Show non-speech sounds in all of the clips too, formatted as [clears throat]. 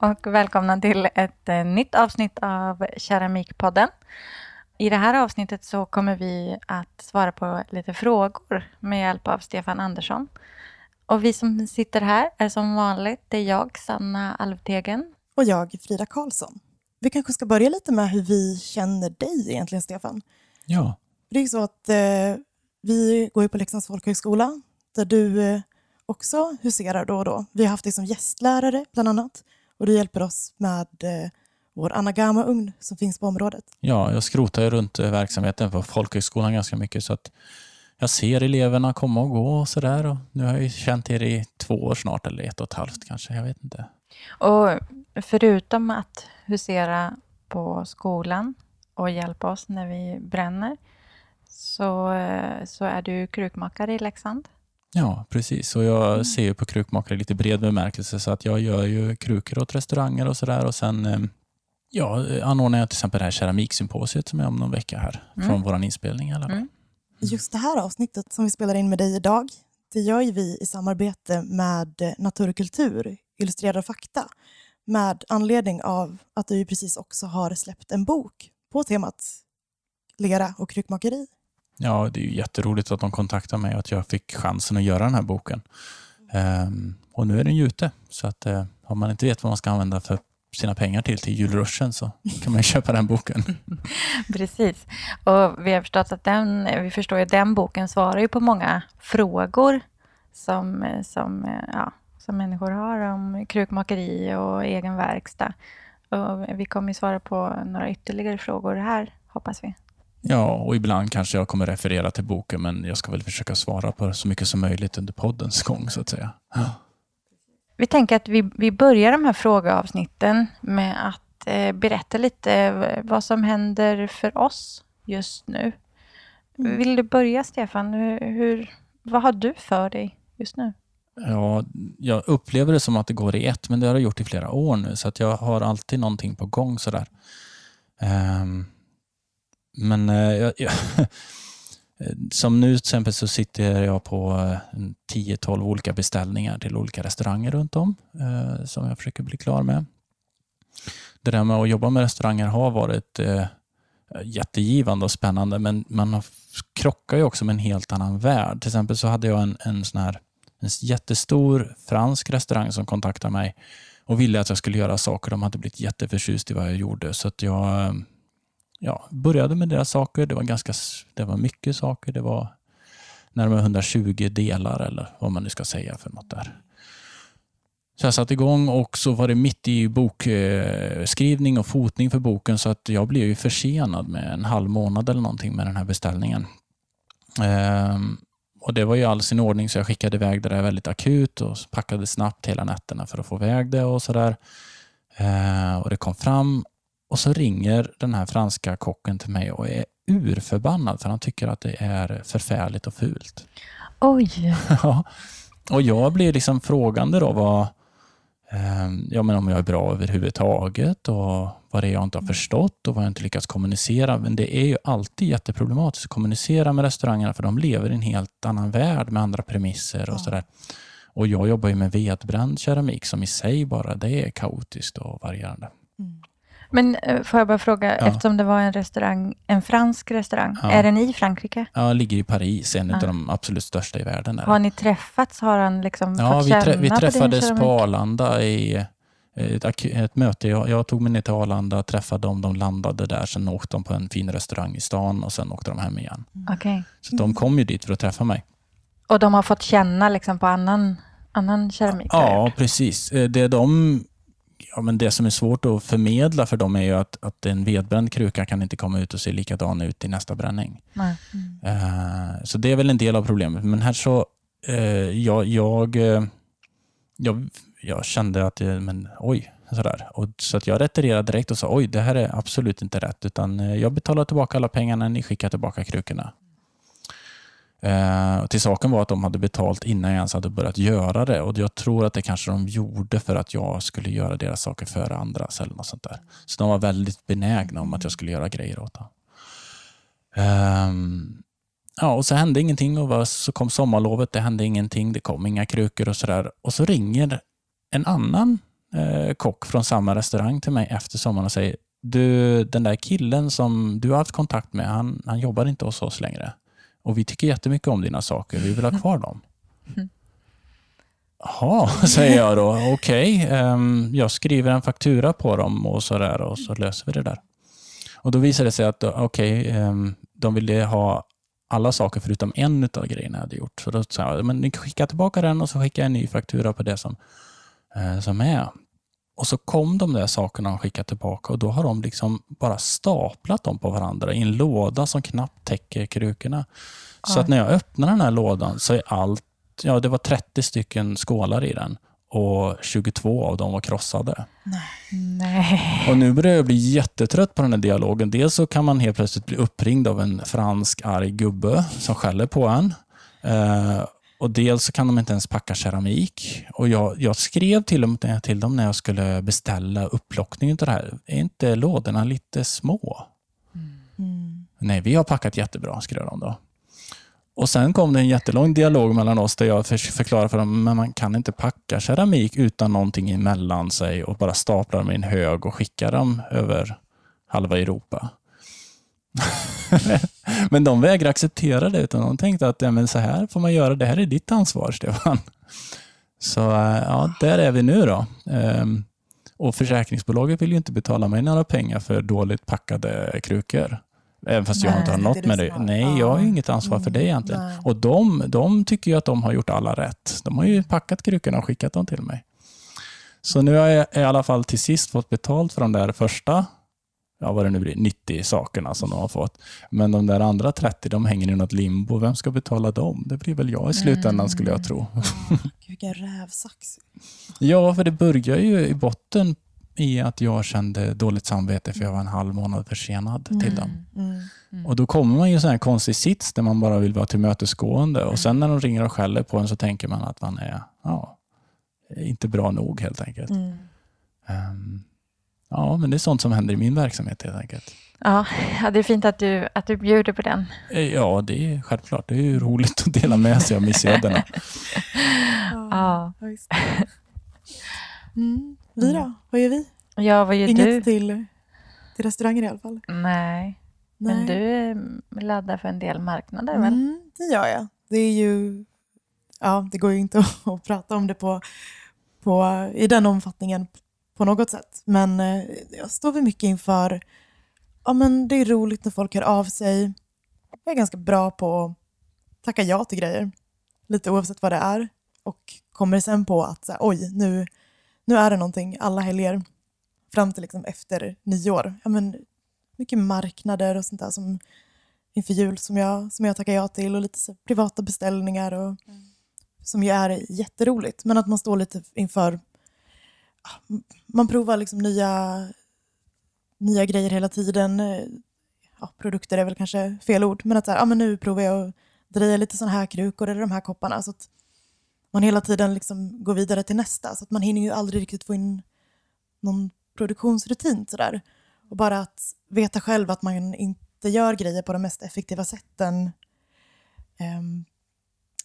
Och välkomna till ett eh, nytt avsnitt av Keramikpodden. I det här avsnittet så kommer vi att svara på lite frågor med hjälp av Stefan Andersson. Och vi som sitter här är som vanligt, det är jag, Sanna Alvtegen. Och jag, Frida Karlsson. Vi kanske ska börja lite med hur vi känner dig egentligen, Stefan. Ja. Det är ju så att eh, vi går ju på Leksands folkhögskola, där du eh, också huserar då och då. Vi har haft dig som gästlärare, bland annat. Och du hjälper oss med eh, vår anagama-ugn som finns på området. ja, jag skrotar ju runt eh, verksamheten på folkhögskolan ganska mycket så att jag ser eleverna komma och gå och sådär. Och nu har jag ju känt er i två år snart, eller ett och ett halvt kanske. Jag vet inte. Och förutom att husera på skolan och hjälpa oss när vi bränner så, eh, så är du krukmakare i Leksand. Ja, precis. Och jag ser ju på krukmakare lite bred bemärkelse så att jag gör ju krukor åt restauranger och sådär och sen eh, ja, anordnar jag till exempel det här keramiksymposiet som är om någon vecka här Mm. från våran inspelning i alla fall. Mm. Just det här avsnittet som vi spelar in med dig idag, det gör ju vi i samarbete med Natur och kultur, Illustrerad fakta, med anledning av att du precis också har släppt en bok på temat lera och krukmakeri. Ja, det är ju jätteroligt att de kontaktade mig och att jag fick chansen att göra den här boken. Um, och nu är den ju ute, så att uh, om man inte vet vad man ska använda för sina pengar till, till julruschen, så kan man [laughs] köpa den boken. [laughs] Precis. Och vi har förstått att den, vi förstår ju att den boken svarar ju på många frågor som, som, eh, ja, som människor har om krukmakeri och egen verkstad. Och vi kommer ju svara på några ytterligare frågor här, hoppas vi. Ja, och ibland kanske jag kommer referera till boken, men jag ska väl försöka svara på så mycket som möjligt under poddens gång, så att säga. Ja. Vi tänker att vi, vi börjar de här frågeavsnitten med att eh, berätta lite eh, vad som händer för oss just nu. Mm. Vill du börja, Stefan? Hur, hur, vad har du för dig just nu? Ja, jag upplever det som att det går i ett, men det har det gjort i flera år nu, så att jag har alltid någonting på gång sådär. Ehm, men eh, jag, jag, [laughs] som nu till exempel så sitter jag på eh, 10-12 olika beställningar till olika restauranger runt om eh, som jag försöker bli klar med. Det där med att jobba med restauranger har varit eh, jättegivande och spännande, men man krockar ju också med en helt annan värld. Till exempel så hade jag en, en sån här en jättestor fransk restaurang som kontaktade mig och ville att jag skulle göra saker. De hade blivit jätteförtjust i vad jag gjorde. Så att jag eh, ja, började med deras saker. Det var, ganska, det var mycket saker. Det var närmare 120 delar eller vad man nu ska säga för något där. Så jag satte igång och så var det mitt i bokskrivning och fotning för boken så att jag blev ju försenad med en halv månad eller någonting med den här beställningen. Ehm, och Det var ju all sin ordning så jag skickade iväg det där väldigt akut och packade snabbt hela nätterna för att få iväg det och sådär. Ehm, och det kom fram och så ringer den här franska kocken till mig och är urförbannad för han tycker att det är förfärligt och fult. Oj! [laughs] Ja. och jag blir liksom frågande då vad, eh, ja, men om jag är bra överhuvudtaget och vad det är jag inte har förstått och vad jag inte lyckats kommunicera. Men det är ju alltid jätteproblematiskt att kommunicera med restaurangerna för de lever i en helt annan värld med andra premisser och Ja. sådär. Och jag jobbar ju med vedbränd keramik som i sig bara det är kaotiskt och varierande. Mm. Men eh, får jag bara fråga, Ja. eftersom det var en restaurang, en fransk restaurang, Ja. är den i Frankrike? Jag ligger i Paris, en Ja. av de absolut största i världen. Där. Har ni träffats? Har han liksom Ja, fått vi, känna trä, vi på din träffades keramik? på Arlanda i eh, ett, ett möte. Jag, jag tog mig ner till Arlanda, träffade dem, de landade där, sen åkte de på en fin restaurang i stan och sen åkte de hem igen. Okej. Så de kom ju dit för att träffa mig. Och de har fått känna liksom på annan, annan keramik? Ja, precis. Eh, Det, de, ja, men det som är svårt att förmedla för dem är ju att, att en vedbränd kruka kan inte komma ut och se likadan ut i nästa bränning. Nej. Eh, Så det är väl en del av problemet. Men här så, eh, jag, jag, eh, jag, jag kände att, men oj, sådär. Och, så att jag retirerade direkt och sa, oj, det här är absolut inte rätt. Utan jag betalar tillbaka alla pengarna, ni skickar tillbaka krukorna. Eh, till saken var att de hade betalt innan jag ens hade börjat göra det. Och jag tror att det kanske de gjorde för att jag skulle göra deras saker före andras eller något sånt där. Så de var väldigt benägna om att jag skulle göra grejer åt dem. Ehm, ja, och så hände ingenting och var- så kom sommarlovet, det hände ingenting, det kom inga krukor och sådär. Och så ringer en annan eh, kock från samma restaurang till mig efter sommaren och säger du, den där killen som du har haft kontakt med, han, han jobbar inte hos oss längre. Och vi tycker jättemycket om dina saker. Vi vill ha kvar dem. [laughs] Jaha, säger jag då. Okej, okay, um, jag skriver en faktura på dem och så där och så löser vi det där. Och Då visade det sig att okej, okay, um, de ville ha alla saker förutom en av grejerna jag hade gjort. Så då sa jag, men ni skickar tillbaka den och så skickar jag en ny faktura på det som, eh, som är. Och så kom de där sakerna de skickade tillbaka och då har de liksom bara staplat dem på varandra i en låda som knappt täcker krukorna. Så att när jag öppnar den här lådan så är allt, ja det var 30 stycken skålar i den och 22 av dem var krossade. Nej. Och nu börjar jag bli jättetrött på den här dialogen. Dels så kan man helt plötsligt bli uppringd av en fransk arg gubbe som skäller på en. Eh, och dels så kan de inte ens packa keramik. Och jag, jag skrev till dem, till dem när jag skulle beställa upplockningen av det här. Är inte lådorna lite små? Mm. Nej, vi har packat jättebra, skrev de då. Och Sen kom det en jättelång dialog mellan oss där jag förklarade för dem att man kan inte packa keramik utan någonting emellan sig och bara stapla dem i en hög och skicka dem över halva Europa. [laughs] men de vägrade acceptera det utan de tänkte att ja, men så här får man göra, det här är ditt ansvar Stefan. Så eh, ja, där är vi nu då. Ehm, och försäkringsbolaget vill ju inte betala mig några pengar för dåligt packade krukor. Även fast Nej, jag inte har något med det. Nej, jag har inget ansvar för det mm, egentligen. Nej. Och de, de tycker ju att de har gjort alla rätt. De har ju packat krukorna och skickat dem till mig. Så nu har jag i alla fall till sist fått betalt för de där första ja, vad det nu blir, 90 sakerna som de har fått. Men de där andra 30, de hänger i något limbo. Vem ska betala dem? Det blir väl jag i slutändan mm. skulle jag tro. [laughs] vilken rävsax. ja, för det börjar ju i botten i att jag kände dåligt samvete för jag var en halv månad försenad mm. till dem. Mm. Mm. Och Då kommer man i en konstig sits där man bara vill vara tillmötesgående och sen när de ringer och skäller på en så tänker man att man är ja, inte bra nog helt enkelt. Um, Ja, men det är sånt som händer i min verksamhet helt enkelt. Ja, det är fint att du, att du bjuder på den. Eh, ja, det är självklart. Det är ju roligt att dela med sig av missödena. [laughs] ja. Mm. Vi då? Vad gör vi? Ja, vad gör Inget du? till, till restauranger i alla fall. Nej. Nej. men du laddar för en del marknader mm, väl? Det gör jag. Det är ju... Ja, det går ju inte att, [laughs] att prata om det på, på, i den omfattningen på något sätt. Men eh, jag står väl mycket inför, ja men det är roligt när folk hör av sig. Jag är ganska bra på att tacka ja till grejer, lite oavsett vad det är. Och kommer sen på att så här, oj, nu, nu är det någonting alla helger fram till liksom efter nyår. Ja, men mycket marknader och sånt där som inför jul som jag, som jag tackar ja till och lite privata beställningar och, mm. som ju är jätteroligt. Men att man står lite inför man provar liksom nya, nya grejer hela tiden. Eh, ja, produkter är väl kanske fel ord, men att så här, ja, men nu provar jag att dreja lite sådana här krukor eller de här kopparna. Så att man hela tiden liksom går vidare till nästa. Så att man hinner ju aldrig riktigt få in någon produktionsrutin sådär. Och bara att veta själv att man inte gör grejer på de mest effektiva sätten um,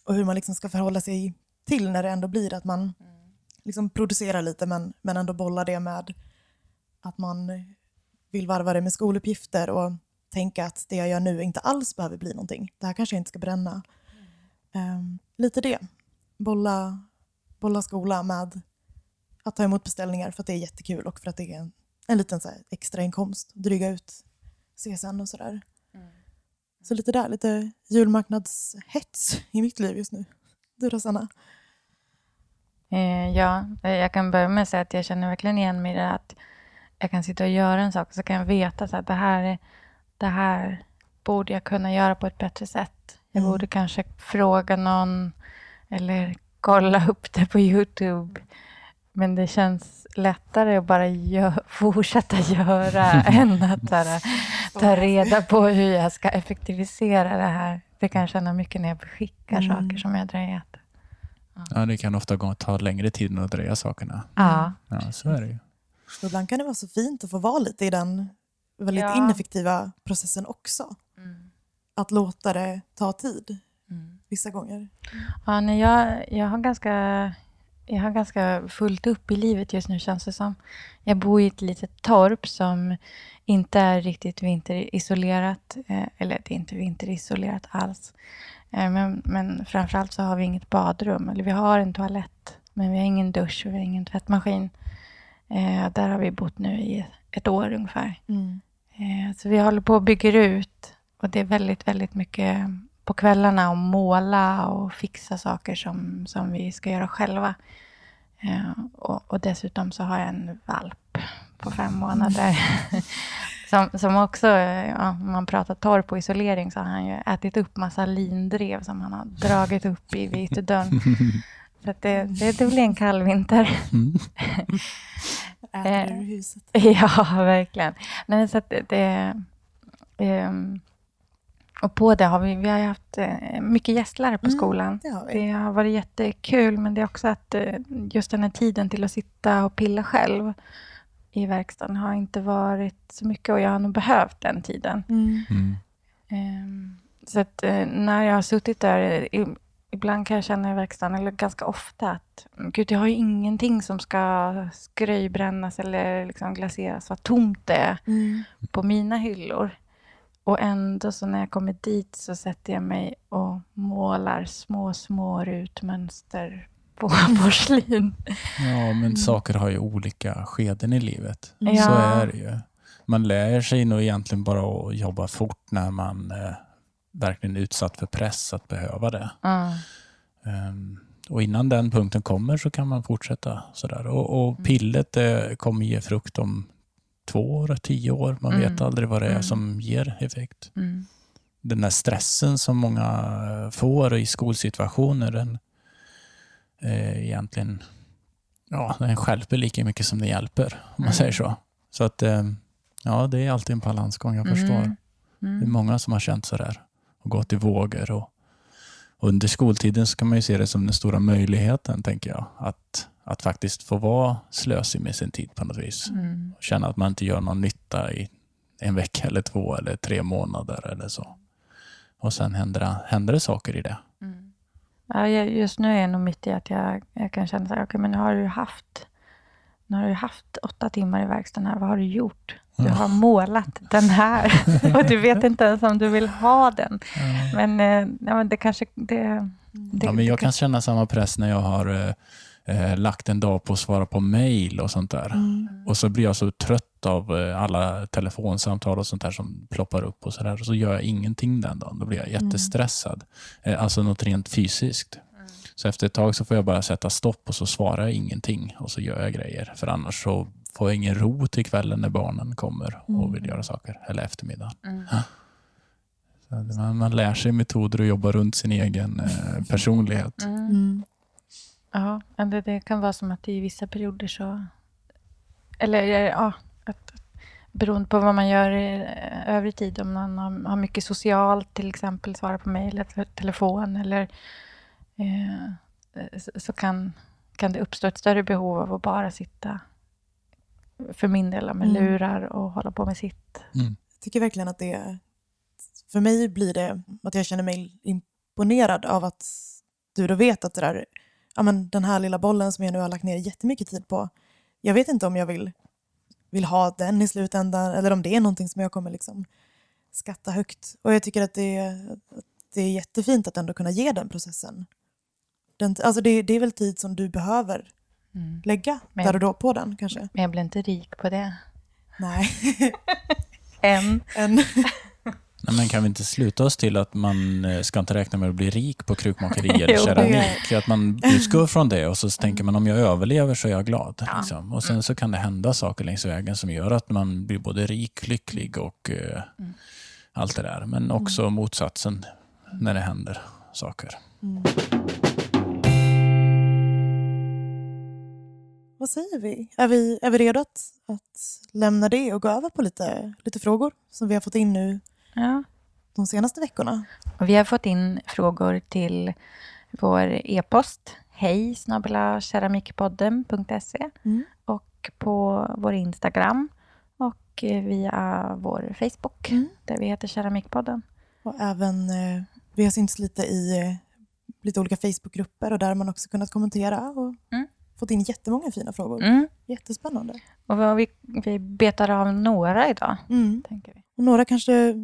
och hur man liksom ska förhålla sig till när det ändå blir att man mm liksom producera lite men, men ändå bolla det med att man vill varva det med skoluppgifter och tänka att det jag gör nu inte alls behöver bli någonting. Det här kanske jag inte ska bränna. Mm. Um, lite det. Bolla, bolla skola med att ta emot beställningar för att det är jättekul och för att det är en, en liten så extra inkomst. Dryga ut CSN och sådär. Mm. Så lite där, lite julmarknadshets i mitt liv just nu. Du då Sanna? Eh, ja, eh, jag kan börja med att säga att jag känner verkligen igen mig i det att jag kan sitta och göra en sak och så kan jag veta att det här, det här borde jag kunna göra på ett bättre sätt. Jag mm. borde kanske fråga någon eller kolla [laughs] upp det på Youtube. Men det känns lättare att bara gör, [laughs] fortsätta göra [laughs] än att här, ta reda på hur jag ska effektivisera det här. Det kan jag känna mycket när jag skickar mm. saker som jag drejat. Ja, det kan ofta ta längre tid än att dröja sakerna. Ja. ja, så är det ju. Och ibland kan det vara så fint att få vara lite i den väldigt ja. ineffektiva processen också. Mm. Att låta det ta tid mm. vissa gånger. Ja, nej, jag, jag har ganska jag har ganska fullt upp i livet just nu känns det som. Jag bor i ett litet torp som inte är riktigt vinterisolerat. Eh, eller det är inte vinterisolerat alls. Eh, men, men framförallt så har vi inget badrum. Eller vi har en toalett, men vi har ingen dusch och vi har ingen tvättmaskin. Eh, där har vi bott nu i ett år ungefär. Mm. Eh, så vi håller på och bygger ut. Och det är väldigt, väldigt mycket på kvällarna att måla och fixa saker som, som vi ska göra själva. Eh, och, och dessutom så har jag en valp på fem månader. [laughs] som, som också, eh, ja, om man pratar torr på isolering, så har han ju ätit upp massa lindrev som han har dragit upp i vid ytterdörren. [laughs] Så att det, det, det blir en kall vinter. Mm. [laughs] Äter Eh, ur huset. [laughs] Ja, verkligen. Nej, så att det, det, ehm, och på det har vi, vi har ju haft eh, mycket gästlärare på Mm, skolan. Det har. Det har varit jättekul, men det är också att eh, just den här tiden till att sitta och pilla själv i verkstaden har inte varit så mycket och jag har nog behövt den tiden. Mm. Mm. Ehm, Så att eh, när jag har suttit där, i- ibland kan jag känna i verkstaden, eller ganska ofta, att "Men gud, jag har ju ingenting som ska skröjbrännas eller liksom glaseras. Vad tomt det är Mm. på mina hyllor. Och ändå så när jag kommer dit så sätter jag mig och målar små, små rutmönster på [laughs] porslin. Ja, men saker har ju olika skeden i livet. Mm. Så Ja. är det ju. Man lär sig nog egentligen bara att jobba fort när man eh, verkligen är utsatt för press att behöva det. Mm. Ehm, och innan den punkten kommer så kan man fortsätta sådär. Och, och pillet eh, kommer ge frukt om två år, tio år. Man vet Mm. aldrig vad det är Mm. som ger effekt. Mm. Den där stressen som många får i skolsituationer, den är egentligen ja, den stjälper lika mycket som den hjälper, om man Mm. säger så. Så att eh, ja, det är alltid en balansgång, jag förstår. Mm. Det är Mm. många som har känt sådär och gått i vågor. Och, och under skoltiden så kan man ju se det som den stora möjligheten, tänker jag. Att, att faktiskt få vara slösig med sin tid på något vis. Mm. Och känna att man inte gör någon nytta i en vecka eller två eller tre månader eller så. Och sen händer det, händer det saker i det. Mm. Ja, just nu är jag nog mitt i att jag, jag kan känna så här, okej, men nu har du haft nu har du haft åtta timmar i verkstaden här. Vad har du gjort? Du har målat den här [laughs] och du vet inte ens om du vill ha den. Men, eh, ja, men det kanske... Det, det, Ja, men jag kan känna samma press när jag har eh, lagt en dag på att svara på mail och sånt där. Mm. Och så blir jag så trött av eh, alla telefonsamtal och sånt där som ploppar upp och så där. Och så gör jag ingenting den dagen. Då blir jag jättestressad. Eh, Alltså något rent fysiskt. Så efter ett tag så får jag bara sätta stopp och så svarar jag ingenting och så gör jag grejer. För annars så får jag ingen ro till kvällen när barnen kommer och vill göra saker. Eller eftermiddag. Mm. [laughs] Man, man lär sig metoder att jobba runt sin egen eh, personlighet. Mm. Ja, men det, det kan vara som att i vissa perioder så... Eller ja, att, beroende på vad man gör i eh, övrig tid. Om man har, har mycket socialt, till exempel svara på mejl eller te- telefon. Eller, eh, så, så kan, kan det uppstå ett större behov av att bara sitta för min del med Mm. lurar och hålla på med sitt. Mm. Jag tycker verkligen att det, för mig blir det att jag känner mig imponerad av att du då vet att det där, ja men den här lilla bollen som jag nu har lagt ner jättemycket tid på, jag vet inte om jag vill, vill ha den i slutändan eller om det är någonting som jag kommer liksom skatta högt. Och jag tycker att det, att det är jättefint att ändå kunna ge den processen. Den, alltså det, det är väl tid som du behöver lägga Men- där och då på den kanske? Men jag blir inte rik på det. Nej. [laughs] Än. [laughs] en, Nej, men kan vi inte sluta oss till att man eh, ska inte räkna med att bli rik på krukmakeri [laughs] eller keramik? Att man utgår från det och så tänker man om jag överlever så är jag glad. Liksom. Och sen så kan det hända saker längs vägen som gör att man blir både rik, lycklig och eh, allt det där. Men också motsatsen när det händer saker. Vad säger vi? Är vi, är vi redo att, att lämna det och gå över på lite, lite frågor som vi har fått in nu Ja. de senaste veckorna? Och vi har fått in frågor till vår e-post hej keramikpodden.se Mm. och på vår Instagram och eh, via vår Facebook Mm. där vi heter Keramikpodden. Och även, eh, vi har synts lite i eh, lite olika Facebookgrupper och där har man också kunnat kommentera och fått in jättemånga fina frågor. Mm. Jättespännande. Och vi, vi betar av några idag, Mm. tänker vi. Och några kanske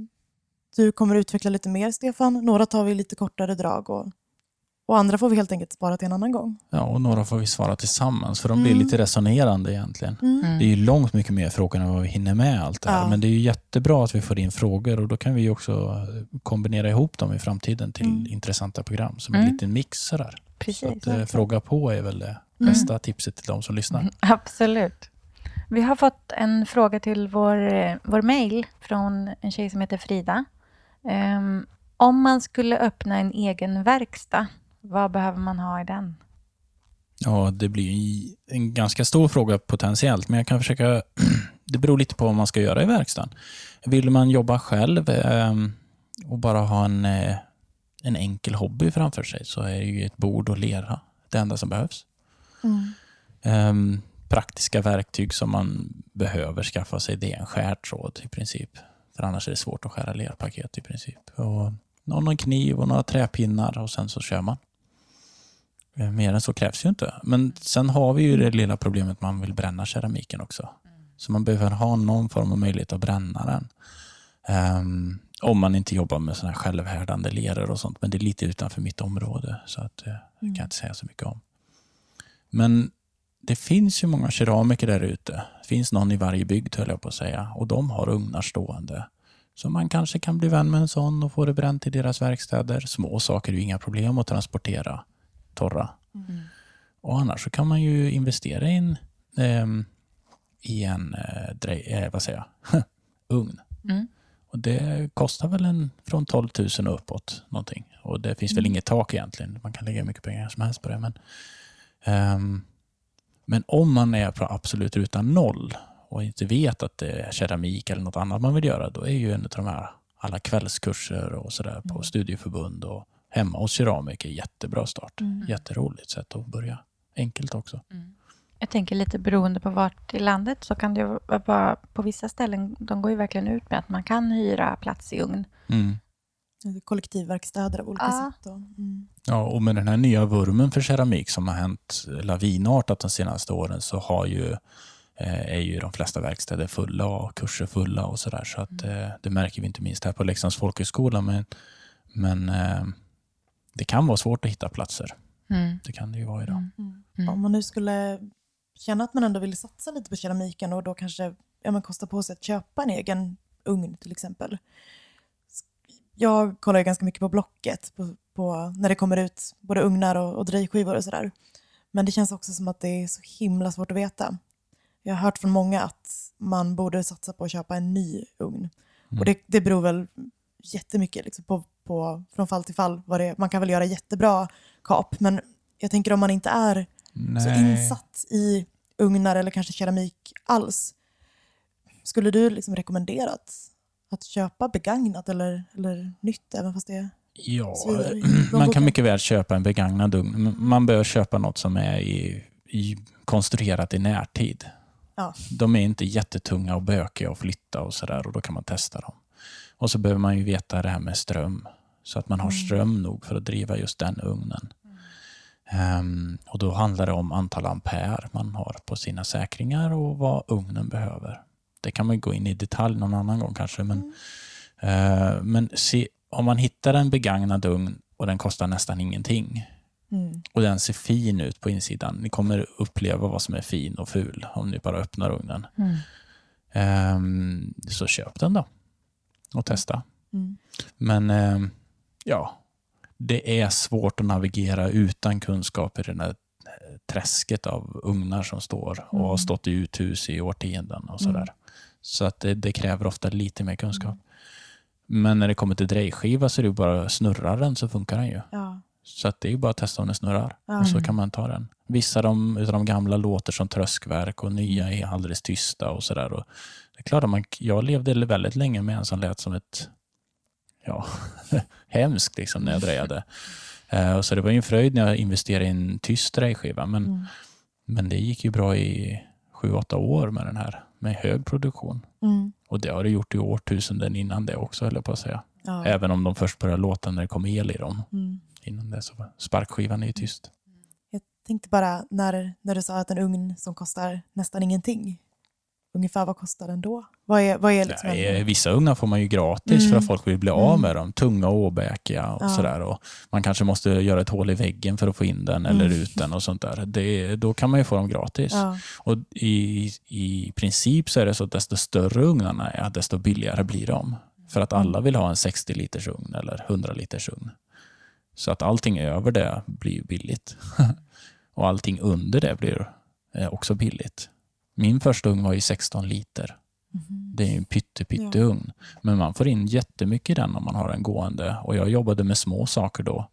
du kommer utveckla lite mer, Stefan. Några tar vi lite kortare drag och, och andra får vi helt enkelt spara till en annan gång. Ja, och några får vi svara tillsammans för de blir Mm. lite resonerande egentligen. Mm. Det är ju långt mycket mer frågor än vad vi hinner med allt det här. Ja. Men det är ju jättebra att vi får in frågor och då kan vi ju också kombinera ihop dem i framtiden till Mm. intressanta program som en Mm. liten mix sådär. Så Precis. att, eh, fråga på är väl det Mm. bästa tipset till de som lyssnar. Mm, [laughs] Absolut. Vi har fått en fråga till vår, eh, vår mail från en tjej som heter Frida. Ehm, om man skulle öppna en egen verkstad, vad behöver man ha i den? Ja, det blir en ganska stor fråga potentiellt, men jag kan försöka... [clears throat] Det beror lite på vad man ska göra i verkstaden. Vill man jobba själv eh, och bara ha en, eh, en enkel hobby framför sig så är ju ett bord och lera det enda som behövs. Mm. Ehm, praktiska verktyg som man behöver skaffa sig, det är en skärtråd i princip. För annars är det svårt att skära lerpaket i princip. Och någon kniv och några träpinnar och sen så kör man. Eh, Mer än så krävs ju inte. Men sen har vi ju det lilla problemet att man vill bränna keramiken också. Så man behöver ha någon form av möjlighet att bränna den. Ehm, om man inte jobbar med här självhärdande leror och sånt. Men det är lite utanför mitt område. Så att, eh, det kan jag inte säga så mycket om. Men det finns ju många keramiker där ute. Det finns någon i varje bygd höll jag på att säga. Och de har ugnar stående. Så man kanske kan bli vän med en sån och få det bränt i deras verkstäder. Små saker är ju inga problem att transportera torra. Och annars så kan man ju investera in ehm, i en eh, drej, eh, vad säger jag? [laughs] ugn. Mm. Och det kostar väl en från 12 000 och uppåt. Någonting. Och det finns väl inget tak egentligen. Man kan lägga hur mycket pengar som helst på det. Men, ehm, men om man är på absolut ruta noll och inte vet att det är keramik eller något annat man vill göra, då är ju en av de här alla kvällskurser och sådär på studieförbund och hemma hos keramiker jättebra start. Mm. Jätteroligt sätt att börja. Enkelt också. Jag tänker lite beroende på vart i landet så kan det vara på vissa ställen, de går ju verkligen ut med att man kan hyra plats i ugn. Mm. Kollektivverkstäder av olika Ja. sätt. Och, mm. Ja, och med den här nya vurmen för keramik som har hänt lavinartat de senaste åren så har ju, eh, är ju de flesta verkstäder fulla och kurser fulla och sådär. Så att, eh, det märker vi inte minst här på Leksands folkhögskola. Men, men eh, det kan vara svårt att hitta platser. Mm. Det kan det ju vara idag. Mm. Om man nu skulle känna att man ändå vill satsa lite på keramiken och då kanske ja, men kosta på sig att köpa en egen ugn till exempel. Jag kollar ju ganska mycket på Blocket på, på, när det kommer ut både ugnar och, och drejskivor och sådär. Men det känns också som att det är så himla svårt att veta. Jag har hört från många att man borde satsa på att köpa en ny ugn. Och det, det beror väl jättemycket liksom på, på, från fall till fall. Vad det, man kan väl göra jättebra kap, men jag tänker om man inte är så insatt i ugnar eller kanske keramik alls. Skulle du liksom rekommendera att, att köpa begagnat eller, eller nytt, även fast det är Ja, [clears throat] man kan mycket väl köpa en begagnad ugn. Man behöver köpa något som är i, i, konstruerat i närtid. Ja. De är inte jättetunga och bökiga att flytta och sådär och då kan man testa dem. Och så behöver man ju veta det här med ström. Så att man har ström nog för att driva just den ugnen. Ehm, och då handlar det om antal ampere man har på sina säkringar och vad ugnen behöver. Det kan man gå in i detalj någon annan gång kanske. Men, eh, men se, om man hittar en begagnad ugn och den kostar nästan ingenting Mm. och den ser fin ut på insidan. Ni kommer uppleva vad som är fin och ful om ni bara öppnar ugnen. Mm. Ehm, så köp den då och testa. Mm. Men ehm, ja, det är svårt att navigera utan kunskap i det här eh, träsket av ugnar som står och har Mm. stått i uthus i årtionden och sådär. Så att det, det kräver ofta lite mer kunskap. Men när det kommer till drejskiva så är det bara snurrar den så funkar den ju. Ja. Så att det är bara att testa om den snurrar Ja. och så kan man ta den. Vissa av de, utav de gamla låter som tröskverk och nya är alldeles tysta och sådär. Det är klart att man, jag levde väldigt länge med en som lät som ett, ja, [laughs] hemskt liksom när jag drejade. Och så det var ju en fröjd när jag investerade i en tyst drejskiva. Men, Mm. men det gick ju bra i sju, åtta år med den här, med hög produktion. Mm. Och det har det gjort i årtusenden innan det också, höll jag på att säga. Ja. Även om de först började låta när det kom el i dem. Mm. Innan det så var sparkskivan är ju tyst. Jag tänkte bara när, när du sa att en ugn som kostar nästan ingenting, ungefär vad kostar den då? Vad är, vad är liksom en, vissa ugnar får man ju gratis Mm. för att folk vill bli av Mm. med dem. Tunga och åbäkiga och Ja. sådär. Och man kanske måste göra ett hål i väggen för att få in den eller Mm. ut den och sånt där. Det, då kan man ju få dem gratis. ja, Och i, I princip så är det så att desto större ugnarna är, desto billigare blir de. För att alla vill ha en 60 liters ugn eller 100 liters ugn. Så att allting över det blir billigt. [laughs] och allting under det blir eh, också billigt. Min första ugn var ju 16 liter. Mhm. Det är en pytte, pytte ugn. Men man får in jättemycket i den om man har den gående. Och jag jobbade med små saker då.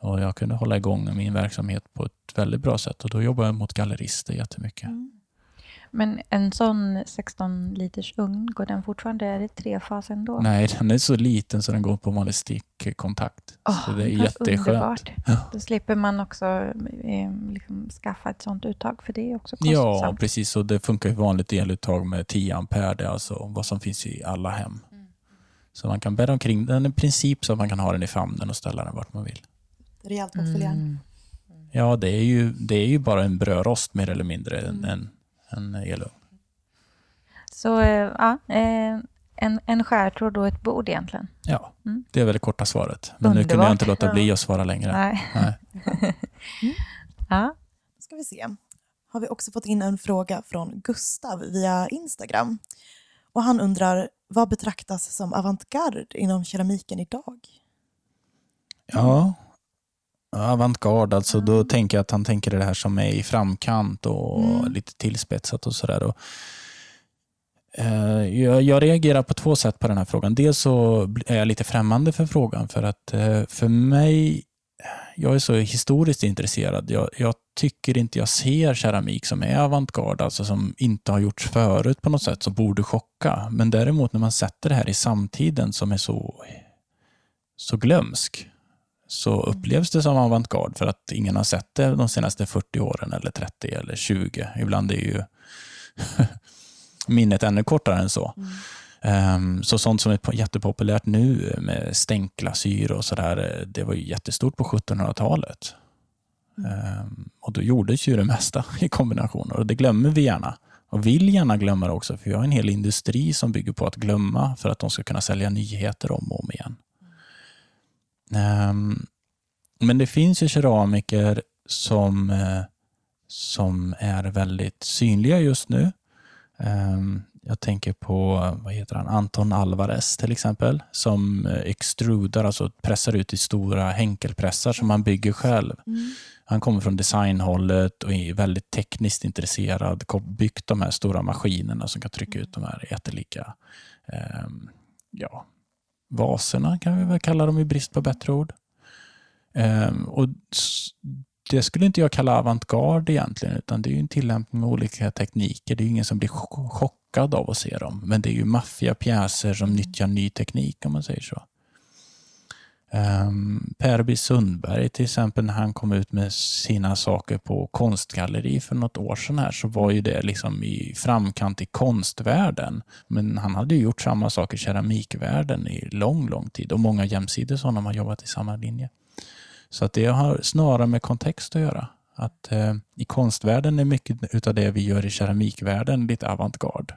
Och jag kunde hålla igång min verksamhet på ett väldigt bra sätt. Och då jobbade jag mot gallerister jättemycket. Mm. Men en sån 16 liters ugn, går den fortfarande? Är det trefasen då? Nej, den är så liten så den går på vanlig stickkontakt. Åh, så det är jätteskönt. Underbart. Ja. Då slipper man också eh, liksom, skaffa ett sånt uttag, för det är också Ja, kostsamt. precis. Och det funkar ju vanligt eluttag med 10 ampere. Det är alltså vad som finns i alla hem. Så man kan bära omkring den i princip så att man kan ha den i famnen och ställa den vart man vill. Rejält portföljärn. Mm. Ja, det är ju, det är ju bara en brödrost mer eller mindre Mm. än en elugn. Så eh, ja, eh, en, en skärtråd och ett bord egentligen. Ja, Mm. det är väl det korta svaret. Men nu kunde jag Underbart. inte låta bli att svara längre. Nej. Nej. [laughs] Ja. Då ska vi se. Har vi också fått in en fråga från Gustav via Instagram. Och han undrar, vad betraktas som avantgarde inom keramiken idag? Ja, avantgarde, alltså då tänker jag att han tänker det här som är i framkant och Mm. lite tillspetsat och sådär. Eh, jag, jag reagerar på två sätt på den här frågan. Dels så är jag lite främmande för frågan för att eh, för mig, jag är så historiskt intresserad. Jag, jag tycker inte jag ser keramik som är avantgarde, alltså som inte har gjorts förut på något sätt, som borde chocka. Men däremot när man sätter det här i samtiden som är så, så glömsk, så upplevs det som avantgarde för att ingen har sett det de senaste 40 åren eller 30 eller 20. Ibland är ju [laughs] minnet ännu kortare än så. Ehm, så sånt som är po- jättepopulärt nu med stänkglasyr och sådär, det var ju jättestort på 1700-talet. Ehm, och då gjordes ju det mesta [laughs] i kombinationer och det glömmer vi gärna. Och vill gärna glömma det också, för vi har en hel industri som bygger på att glömma för att de ska kunna sälja nyheter om och om igen. Ehm, men det finns ju keramiker som, eh, som är väldigt synliga just nu. Ehm, jag tänker på vad heter han? Anton Alvarez till exempel, som eh, extrudar, alltså pressar ut i stora henkelpressar som han bygger själv. Han kommer från designhållet och är väldigt tekniskt intresserad. Byggt de här stora maskinerna som kan trycka ut de här jättelika ehm, ja, vaserna, kan vi väl kalla dem i brist på bättre ord. Ehm, och det skulle inte jag kalla avantgarde egentligen, utan det är ju en tillämpning av olika tekniker. Det är ju ingen som blir chock- chockad av att se dem, men det är ju maffiga pjäser som nyttjar ny teknik om man säger så. Ehm, um, per B. Sundberg till exempel, när han kom ut med sina saker på konstgalleri för något år sedan här, så var ju det liksom i framkant i konstvärlden. Men han hade ju gjort samma sak i keramikvärlden i lång, lång tid och många jämsides honom har jobbat i samma linje. Så att det har snarare med kontext att göra. Att eh, I konstvärlden är mycket utav det vi gör i keramikvärlden lite avantgarde.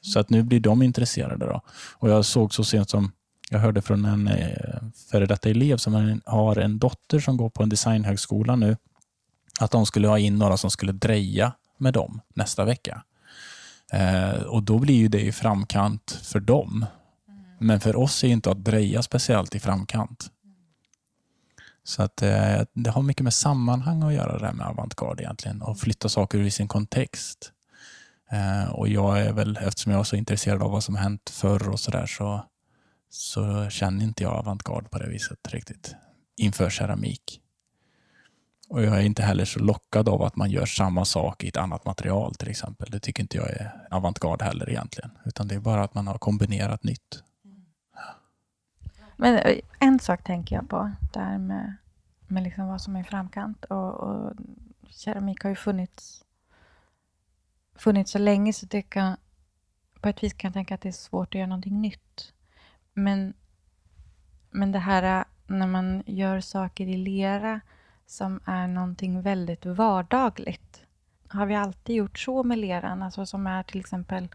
Så att nu blir de intresserade. Då. Och jag såg så sent som jag hörde från en eh, före detta elev som har en dotter som går på en designhögskola nu att de skulle ha in några som skulle dreja med dem nästa vecka. Eh, och då blir ju det i framkant för dem. Men för oss är inte att dreja speciellt i framkant. Så att eh, det har mycket med sammanhang att göra det här med avantgarde egentligen och flytta saker ur sin kontext. Eh, och jag är väl, eftersom jag är så intresserad av vad som hänt förr och sådär så, så känner inte jag avantgarde på det viset riktigt inför keramik. Och jag är inte heller så lockad av att man gör samma sak i ett annat material till exempel. Det tycker inte jag är avantgarde heller egentligen. Utan det är bara att man har kombinerat nytt. Men eh, en sak tänker jag på, där med, med liksom vad som är i framkant. Och, och keramik har ju funnits, funnits så länge så det kan, på ett vis kan jag tänka att det är svårt att göra någonting nytt. Men, men det här äh, när man gör saker i lera som är någonting väldigt vardagligt. Har vi alltid gjort så med leran, alltså som är till exempel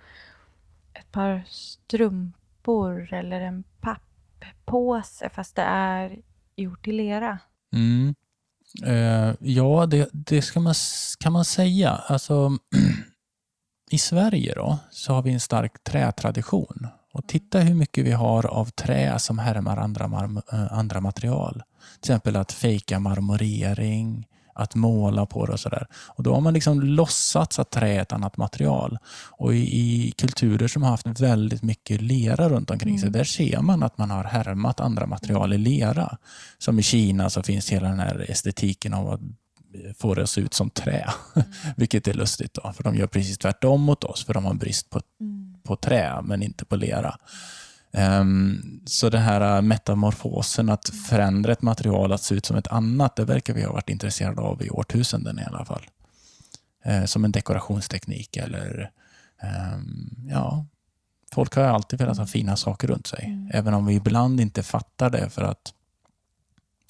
ett par strumpor eller en papppåse fast det är gjort i lera? Mm. Eh, ja, det, det ska man, kan man säga. Alltså, [clears throat] I Sverige då, så har vi en stark trätradition. Och titta hur mycket vi har av trä som härmar andra, eh, andra material. Till exempel att fejka marmorering, att måla på det och sådär. Och då har man liksom låtsats att trä är ett annat material. Och i, i kulturer som har haft väldigt mycket lera runt omkring mm. sig, där ser man att man har härmat andra material i lera. Som i Kina så finns hela den här estetiken av att få det att se ut som trä. Mm. [laughs] Vilket är lustigt då, för de gör precis tvärtom mot oss, för de har brist på, mm. På trä men inte på lera. Um, så den här metamorfosen, att förändra ett material att se ut som ett annat, det verkar vi ha varit intresserade av i årtusenden i alla fall. Uh, som en dekorationsteknik eller um, ja, folk har alltid velat ha fina saker runt sig. Mm. Även om vi ibland inte fattar det för att,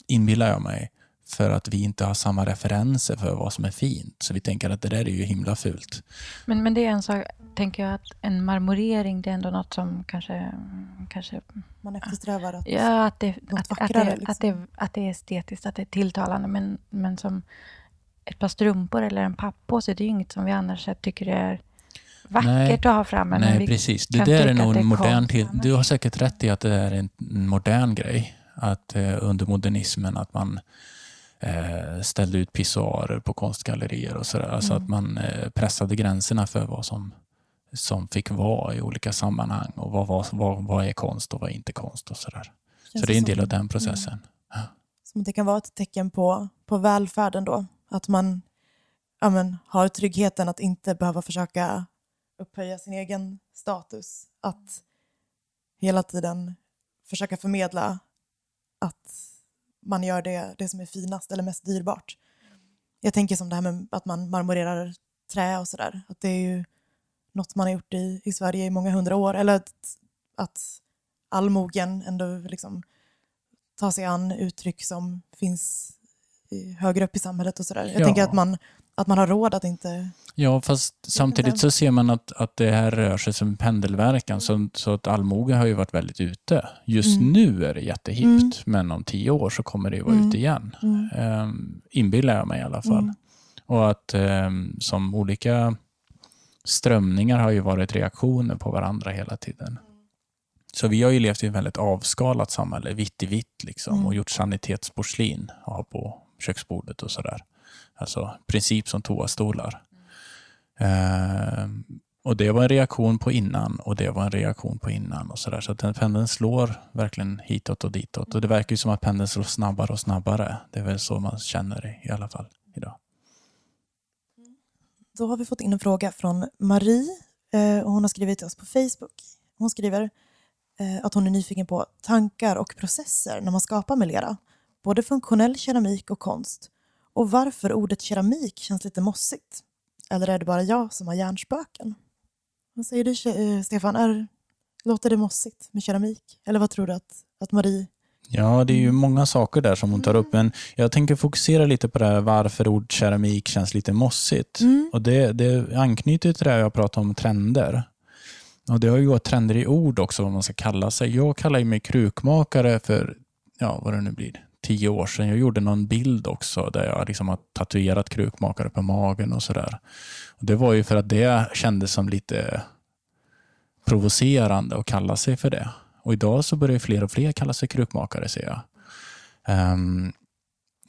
inbillar jag mig, för att vi inte har samma referenser för vad som är fint. Så vi tänker att det där är ju himla fult. Men, men det är en sak, tänker jag, att en marmorering det är ändå något som kanske... kanske Man eftersträvar att, ja, att, det, något att, vackrare. Att det, liksom. att, det, att det är estetiskt, att det är tilltalande. Men, men som ett par strumpor eller en pappåse, det är ju inget som vi annars tycker är vackert Nej. att ha framme. Nej, precis. Det där är nog en modern till. Du har säkert rätt i att det är en modern grej. Att eh, under modernismen att man ställde ut pissoarer på konstgallerier och sådär. Mm. Så att man eh, pressade gränserna för vad som, som fick vara i olika sammanhang och vad, vad, vad, vad är konst och vad är inte konst och sådär. Så det är en del av den processen. Mm. Som det kan vara ett tecken på, på välfärden då? Att man ja, men, har tryggheten att inte behöva försöka upphöja sin egen status. Att hela tiden försöka förmedla att man gör det, det som är finast eller mest dyrbart. Jag tänker som det här med att man marmorerar trä och sådär. Att det är ju något man har gjort i, i Sverige i många hundra år. Eller att, att allmogen ändå liksom tar sig an uttryck som finns högre upp i samhället och sådär. Jag ja. tänker att man, att man har råd att inte... Ja, fast samtidigt så ser man att, att det här rör sig som pendelverkan. Så, så att allmogen har ju varit väldigt ute. Just mm. nu är det jättehippt, mm. men om tio år så kommer det ju vara mm. ute igen. Mm. Um, inbillar jag mig i alla fall. Mm. Och att um, som olika strömningar har ju varit reaktioner på varandra hela tiden. Så vi har ju levt i ett väldigt avskalat samhälle, vitt i vitt liksom, mm. och gjort sanitetsporslin på köksbordet och sådär. Alltså princip som toastolar. Eh, och det var en reaktion på innan och det var en reaktion på innan och sådär. Så att den pendeln slår verkligen hitåt och ditåt. Och det verkar ju som att pendeln slår snabbare och snabbare. Det är väl så man känner det i alla fall idag. Mm. Då har vi fått in en fråga från Marie eh, och hon har skrivit till oss på Facebook. Hon skriver eh, att hon är nyfiken på tankar och processer när man skapar med lera. Både funktionell keramik och konst och varför ordet keramik känns lite mossigt. Eller är det bara jag som har hjärnspöken? Vad säger du, eh, Stefan? Är, låter det mossigt med keramik? Eller vad tror du att, att Marie... Ja, det är ju många saker där som hon tar upp. Men jag tänker fokusera lite på det här varför ord keramik känns lite mossigt. Mm. Och det, det anknyter till det jag pratade om trender. Och Det har ju gått trender i ord också, vad man ska kalla sig. Jag kallar mig krukmakare för, ja vad det nu blir, tio år sedan. Jag gjorde någon bild också där jag liksom har tatuerat krukmakare på magen och sådär. Det var ju för att det kändes som lite provocerande att kalla sig för det. Och idag så börjar fler och fler kalla sig krukmakare ser jag. Um,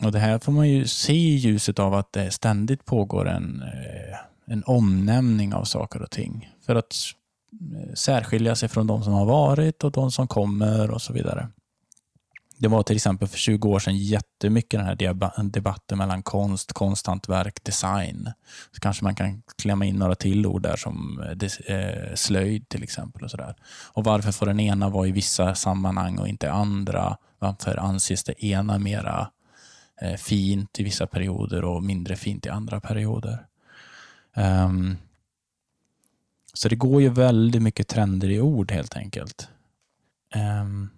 och Det här får man ju se i ljuset av att det ständigt pågår en, eh, en omnämning av saker och ting. För att eh, särskilja sig från de som har varit och de som kommer och så vidare. Det var till exempel för 20 år sedan jättemycket den här debatten mellan konst, konsthantverk, design. Så kanske man kan klämma in några till ord där som eh, eh, slöjd till exempel. Och, så där. och Varför får den ena vara i vissa sammanhang och inte andra? Varför anses det ena mera eh, fint i vissa perioder och mindre fint i andra perioder? Um, så det går ju väldigt mycket trender i ord helt enkelt. Um,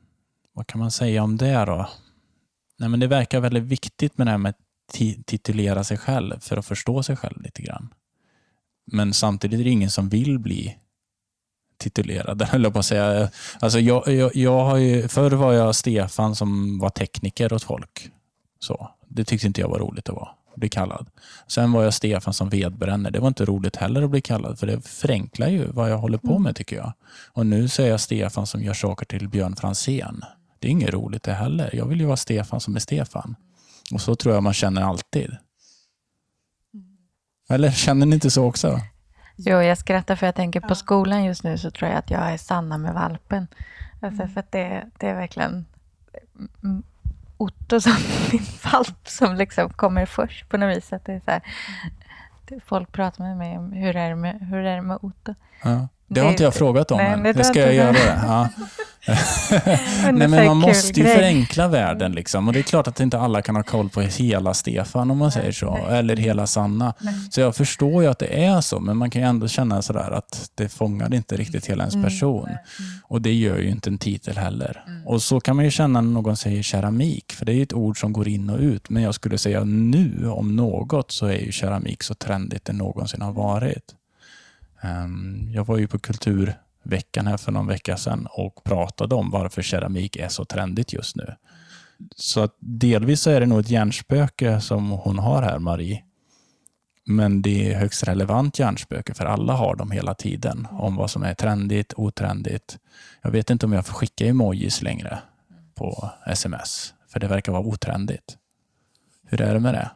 vad kan man säga om det då? Nej, men det verkar väldigt viktigt med det här med ti- titulera sig själv för att förstå sig själv lite grann. Men samtidigt är det ingen som vill bli titulerad, [laughs] höll jag på att säga. Alltså jag, jag, jag har ju, förr var jag Stefan som var tekniker åt folk. Så, det tyckte inte jag var roligt att vara, bli kallad. Sen var jag Stefan som vedbränner. Det var inte roligt heller att bli kallad, för det förenklar ju vad jag håller på med tycker jag. Och nu så är jag Stefan som gör saker till Björn Franzén. Det är inget roligt det heller. Jag vill ju vara Stefan som är Stefan. Och så tror jag man känner alltid. Eller känner ni inte så också? Jo, jag skrattar för jag tänker på skolan just nu så tror jag att jag är Sanna med valpen. Alltså för att det, det är verkligen mm, Otto som [laughs] min valp som liksom kommer först på något vis. Att det är så här, det- folk pratar med mig om hur är det med, hur är det med Otto. Ja. Det har inte jag frågat om nej, än. det ska jag göra. [laughs] Ja. Men Nej, men man måste ju förenkla världen. Liksom. Och Det är klart att inte alla kan ha koll på hela Stefan om man säger så. Eller hela Sanna. Så jag förstår ju att det är så, men man kan ju ändå känna sådär att det fångar inte riktigt hela ens Mm. person. Och det gör ju inte en titel heller. Och så kan man ju känna när någon säger keramik, för det är ju ett ord som går in och ut. Men jag skulle säga nu, om något, så är ju keramik så trendigt det någonsin har varit. Ehm, jag var ju på Kulturveckan här för någon vecka sedan och pratade om varför keramik är så trendigt just nu. Så att delvis så är det nog ett hjärnspöke som hon har här, Marie. Men det är högst relevant hjärnspöke för alla har dem hela tiden om vad som är trendigt, otrendigt. Jag vet inte om jag får skicka emojis längre på sms, för det verkar vara otrendigt. Hur är det med det?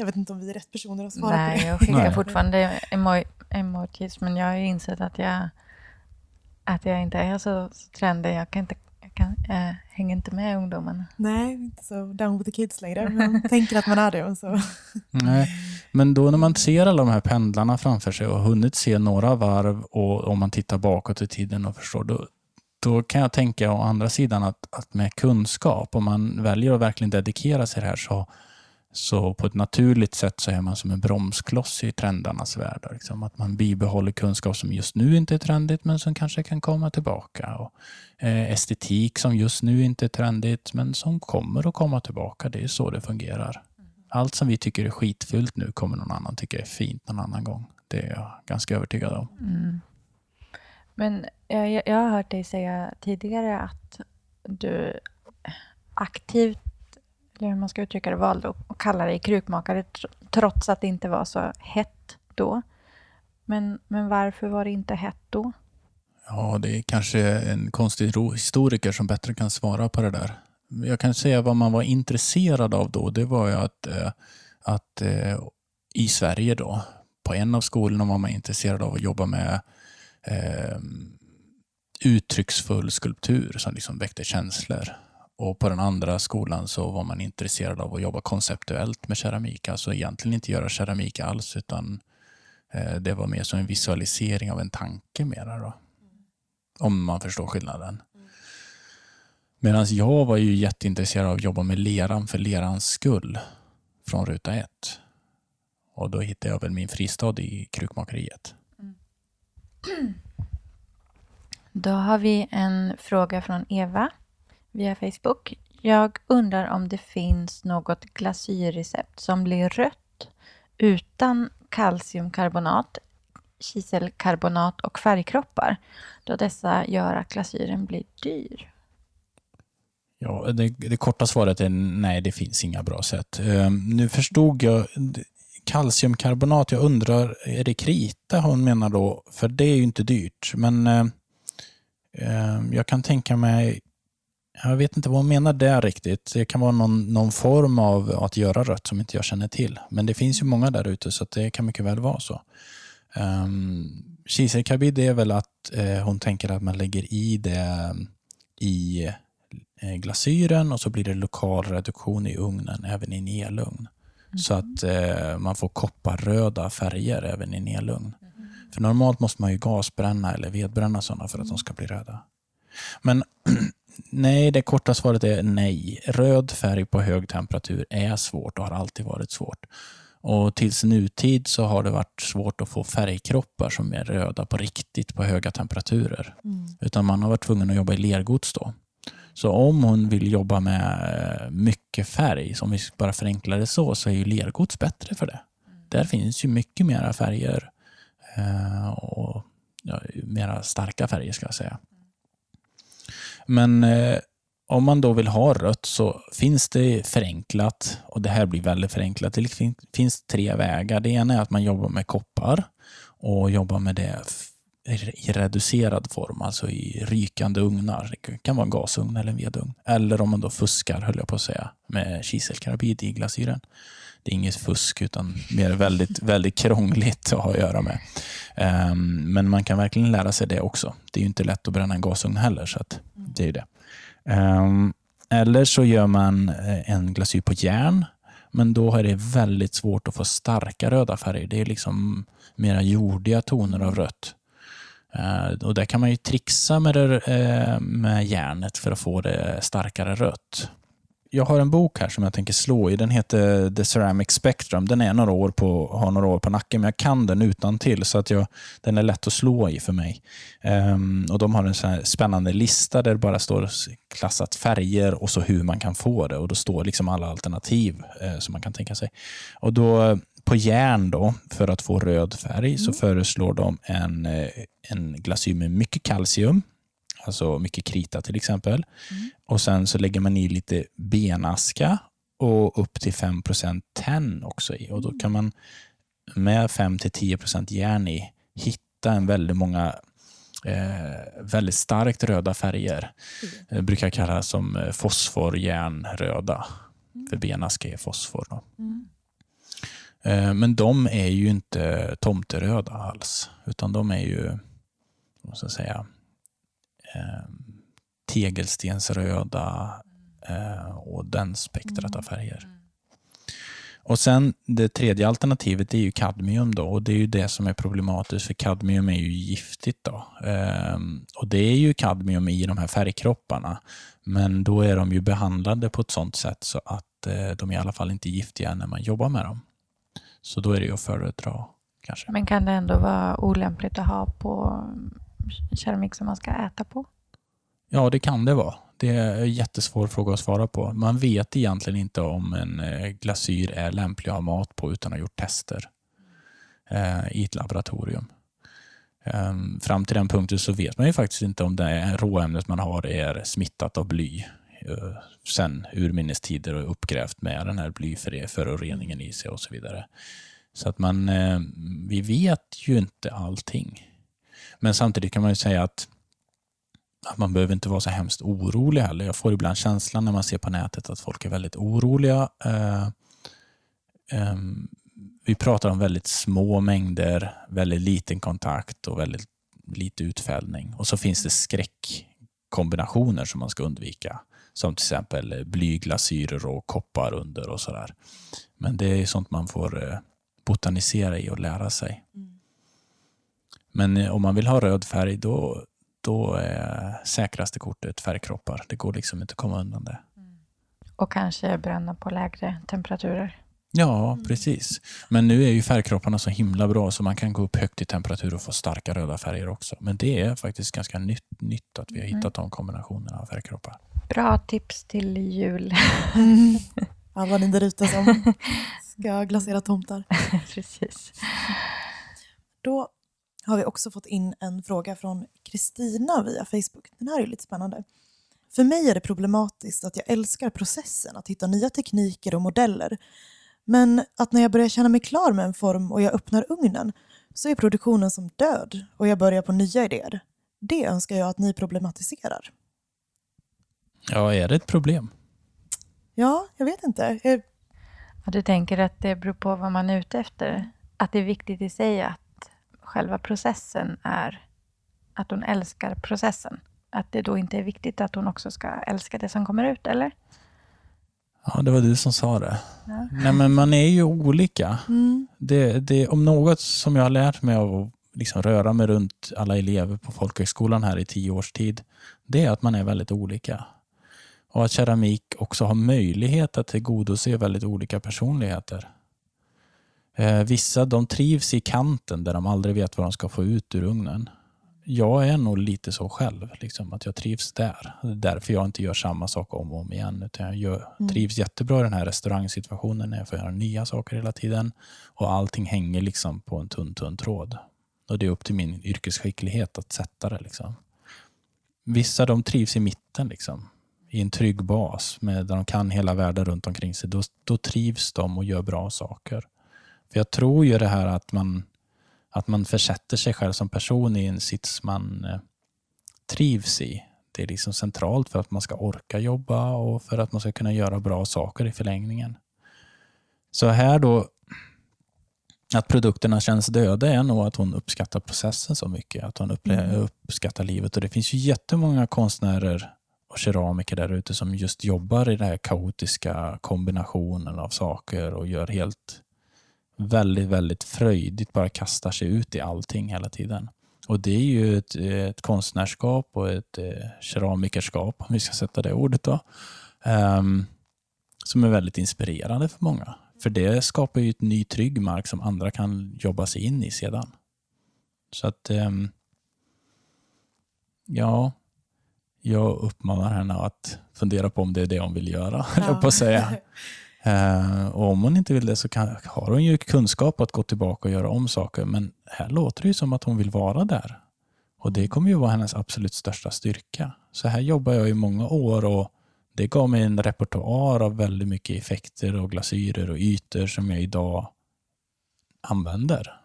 Jag vet inte om vi är rätt personer att svara på Nej, det. jag skickar Nej. fortfarande emo emojis, men jag har ju insett att jag, att jag inte är så, så trendig. Jag, kan inte, jag kan, jag hänger inte med ungdomarna. Nej, inte så down with the kids längre. Man tänker att man är det. Och så. [laughs] Nej, men då när man ser alla de här pendlarna framför sig och hunnit se några varv och om man tittar bakåt i tiden och förstår, då, då kan jag tänka å andra sidan att, att med kunskap, om man väljer att verkligen dedikera sig här så, så på ett naturligt sätt så är man som en bromskloss i trendarnas värld. Liksom. Att man bibehåller kunskap som just nu inte är trendigt men som kanske kan komma tillbaka. Och, eh, estetik som just nu inte är trendigt men som kommer att komma tillbaka. Det är så det fungerar. Allt som vi tycker är skitfult nu kommer någon annan tycka är fint någon annan gång. Det är jag ganska övertygad om. Mm. Men eh, jag- jag har hört dig säga tidigare att du aktivt, eller hur man ska uttrycka det, valde att kalla dig krukmakare trots att det inte var så hett då. Men, men varför var det inte hett då? Ja, det är kanske en konstig historiker som bättre kan svara på det där. Jag kan säga vad man var intresserad av då. Det var ju att, eh, att eh, i Sverige då, på en av skolorna var man intresserad av att jobba med eh, uttrycksfull skulptur som liksom väckte känslor. Och på den andra skolan så var man intresserad av att jobba konceptuellt med keramik. Alltså egentligen inte göra keramik alls utan eh, det var mer som en visualisering av en tanke mera då. Om man förstår skillnaden. Medan jag var ju jätteintresserad av att jobba med leran för lerans skull från ruta ett. Och då hittade jag väl min fristad i krukmakeriet. [clears throat] Då har vi en fråga från Eva via Facebook. Jag undrar om det finns något glasyrrecept som blir rött utan kalciumkarbonat, kiselkarbonat och färgkroppar då dessa gör att glasyren blir dyr. Ja, det, det korta svaret är nej, det finns inga bra sätt. Ehm, nu förstod jag kalciumkarbonat, jag undrar, är det krita hon menar då? För det är ju inte dyrt. Men ehm, ehm, jag kan tänka mig, jag vet inte vad hon menar där riktigt. Det kan vara någon, någon form av att göra rött som inte jag känner till. Men det finns ju många där ute så det kan mycket väl vara så. Um, Kiselkarbid är väl att eh, hon tänker att man lägger i det i eh, glasyren och så blir det lokal reduktion i ugnen, även i en elugn. Så att eh, man får kopparröda färger även i en elugn. För normalt måste man ju gasbränna eller vedbränna sådana för att de ska bli röda. Men [clears throat] nej, det korta svaret är nej. Röd färg på hög temperatur är svårt och har alltid varit svårt. Och tills nutid så har det varit svårt att få färgkroppar som är röda på riktigt på höga temperaturer. Utan man har varit tvungen att jobba i lergods då. Så om hon vill jobba med eh, mycket färg, om vi bara förenklar det så, så är ju lergods bättre för det. Där finns ju mycket mera färger eh, och ja, mera starka färger ska jag säga. Men eh, om man då vill ha rött så finns det förenklat, och det här blir väldigt förenklat. Det finns tre vägar. Det ena är att man jobbar med koppar och jobbar med det i reducerad form, alltså i rykande ugnar. Det kan vara en gasugn eller en vedugn. Eller om man då fuskar, höll jag på att säga, med kiselkarbid i glasyren. Det är inget fusk utan mer väldigt, väldigt krångligt att ha att göra med. Um, men man kan verkligen lära sig det också. Det är ju inte lätt att bränna en gasugn heller, så det är det. Um, eller så gör man eh, en glasyr på järn, men då är det väldigt svårt att få starka röda färger. Det är liksom mera jordiga toner av rött. Uh, och där kan man ju trixa med, det, uh, med järnet för att få det starkare rött jag har en bok här som jag tänker slå i. Den heter The Ceramic Spectrum. Den är några år på, har några år på nacken, men jag kan den utan till så att jag, den är lätt att slå i för mig. Um, och De har en sån spännande lista där det bara står klassat färger och så hur man kan få det. Och Då står liksom alla alternativ eh, som man kan tänka sig. Och då På järn, då, för att få röd färg, mm. så föreslår de en, eh, en glasyr med mycket kalcium alltså mycket krita till exempel. Mm. Och Sen så lägger man i lite benaska och upp till 5% tenn också i. Och Då kan man med 5-10 järn i hitta en väldigt många eh, väldigt starkt röda färger. Mm. Det brukar kallas som eh, fosforjärnröda. Mm. För benaska är fosfor. Då. Mm. Eh, men de är ju inte tomteröda alls, utan de är ju, måste jag säga, eh, tegelstensröda eh, och den spektrat av färger. Mm. Och sen Det tredje alternativet är ju kadmium då, och det är ju det som är problematiskt för kadmium är ju giftigt. då. Ehm, och Det är ju kadmium i de här färgkropparna, men då är de ju behandlade på ett sånt sätt så att eh, de i alla fall inte är giftiga när man jobbar med dem. Så då är det ju att föredra. Kanske. Men kan det ändå vara olämpligt att ha på keramik som man ska äta på? Ja, det kan det vara. Det är en jättesvår fråga att svara på. Man vet egentligen inte om en eh, glasyr är lämplig att ha mat på utan att ha gjort tester eh, i ett laboratorium. Ehm, fram till den punkten så vet man ju faktiskt inte om det råämnet man har är smittat av bly eh, sen urminnes tider och uppgrävt med den här blyföroreningen i sig och så vidare. Så att man, eh, vi vet ju inte allting. Men samtidigt kan man ju säga att, att man behöver inte vara så hemskt orolig heller. Jag får ibland känslan när man ser på nätet att folk är väldigt oroliga. Eh, ehm, vi pratar om väldigt små mängder, väldigt liten kontakt och väldigt lite utfällning. Och så finns det skräckkombinationer som man ska undvika. Som till exempel blyglasyrer och koppar under och sådär. Men det är sånt man får eh, botanisera i och lära sig. Mm. Men eh, om man vill ha röd färg då, då är säkraste kortet färgkroppar. Det går liksom inte att komma undan det. Mm. Och kanske bränna på lägre temperaturer. Ja, mm. precis. Men nu är ju färgkropparna så himla bra så man kan gå upp högt i temperatur och få starka röda färger också. Men det är faktiskt ganska nytt, nytt att vi har mm. hittat mm. de kombinationerna av färgkroppar. Bra tips till jul. [laughs] Alla ni där ute som [laughs] ska glasera tomtar. precis. Då har vi också fått in en fråga från Kristina via Facebook. Den här är lite spännande. För mig är det problematiskt att jag älskar processen att hitta nya tekniker och modeller. Men att när jag börjar känna mig klar med en form och jag öppnar ugnen så är produktionen som död och jag börjar på nya idéer. Det önskar jag att ni problematiserar. Ja, är det ett problem? Ja, jag vet inte. Jag... Ja, du tänker att det beror på vad man är ute efter? Att det är viktigt i sig att själva processen är att hon älskar processen. Att det då inte är viktigt att hon också ska älska det som kommer ut, eller? Ja, det var du som sa det. Ja. Nej, men man är ju olika. Mm. Det, det, om något som jag har lärt mig av att liksom röra mig runt alla elever på folkhögskolan här i tio års tid, det är att man är väldigt olika. Och att keramik också har möjlighet att tillgodose väldigt olika personligheter. Eh, vissa de trivs i kanten där de aldrig vet vad de ska få ut ur ugnen. jag är nog lite så själv, liksom, att jag trivs där. Det är därför jag inte gör samma sak om och om igen. Utan jag gör, Mm. trivs jättebra i den här restaurangsituationen när jag får göra nya saker hela tiden. Och allting hänger liksom på en tunn, tunn tråd. Och det är upp till min yrkesskicklighet att sätta det. Liksom. Vissa de trivs i mitten, liksom, i en trygg bas, med, där de kan hela världen runt omkring sig. Då, då trivs de och gör bra saker. För jag tror ju det här att man, att man försätter sig själv som person i en sits man eh, trivs i. Det är liksom centralt för att man ska orka jobba och för att man ska kunna göra bra saker i förlängningen. Så här då, att produkterna känns döda är nog att hon uppskattar processen så mycket. Att hon Mm. uppskattar livet. Och det finns ju jättemånga konstnärer och keramiker där ute som just jobbar i den här kaotiska kombinationen av saker och gör helt väldigt, väldigt fröjdigt, bara kastar sig ut i allting hela tiden. Och det är ju ett, ett konstnärskap och ett eh, keramikerskap, om vi ska sätta det ordet då, um, som är väldigt inspirerande för många. För det skapar ju ett ny trygg mark som andra kan jobba sig in i sedan. Så att, um, ja, jag uppmanar henne att fundera på om det är det hon vill göra, [laughs] höll jag på att säga. Eh, och om hon inte vill det så kan, har hon ju kunskap att gå tillbaka och göra om saker. Men här låter det ju som att hon vill vara där. Och det kommer ju vara hennes absolut största styrka. Så här jobbar jag i många år och det gav mig en repertoar av väldigt mycket effekter och glasyrer och ytor som jag idag använder.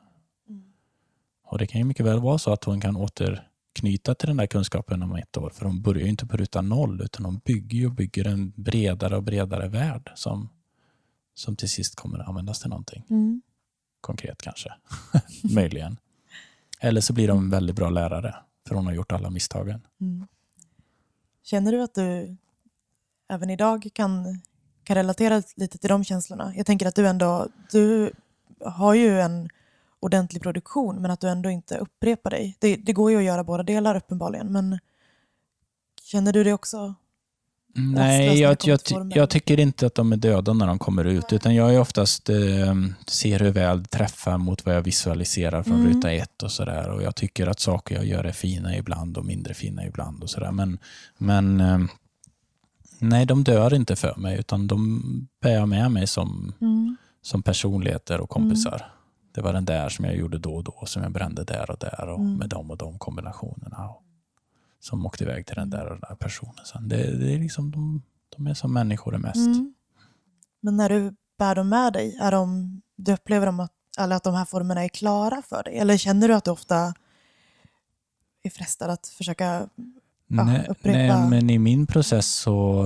Och det kan ju mycket väl vara så att hon kan återknyta till den där kunskapen om ett år. För hon börjar ju inte på ruta noll utan hon bygger och bygger en bredare och bredare värld som, som till sist kommer att användas till någonting Mm. konkret kanske. [laughs] Möjligen. Eller så blir de en väldigt bra lärare för hon har gjort alla misstagen. Mm. Känner du att du även idag kan, kan relatera lite till de känslorna? Jag tänker att du ändå, du har ju en ordentlig produktion men att du ändå inte upprepar dig. Det, det går ju att göra båda delar uppenbarligen men känner du det också? Nej, Rastlöst när jag, jag, jag tycker inte att de är döda när de kommer ut. Utan jag är oftast eh, ser hur väl träffar mot vad jag visualiserar från Mm. ruta ett och sådär. Och jag tycker att saker jag gör är fina ibland och mindre fina ibland och sådär. Men, men eh, nej, de dör inte för mig utan de bär jag med mig som, som personligheter och kompisar. Det var den där som jag gjorde då och då, som jag brände där och där och Mm. med de och de kombinationerna. Och, som åkte iväg till den där och den där personen sen. Det, det är liksom de, de är som människor är mest. Mm. Men när du bär dem med dig, är de, du upplever dem att, eller att de här formerna är klara för dig? Eller känner du att du ofta är frestad att försöka Ja, nej, upprepa. nej, men i min process så,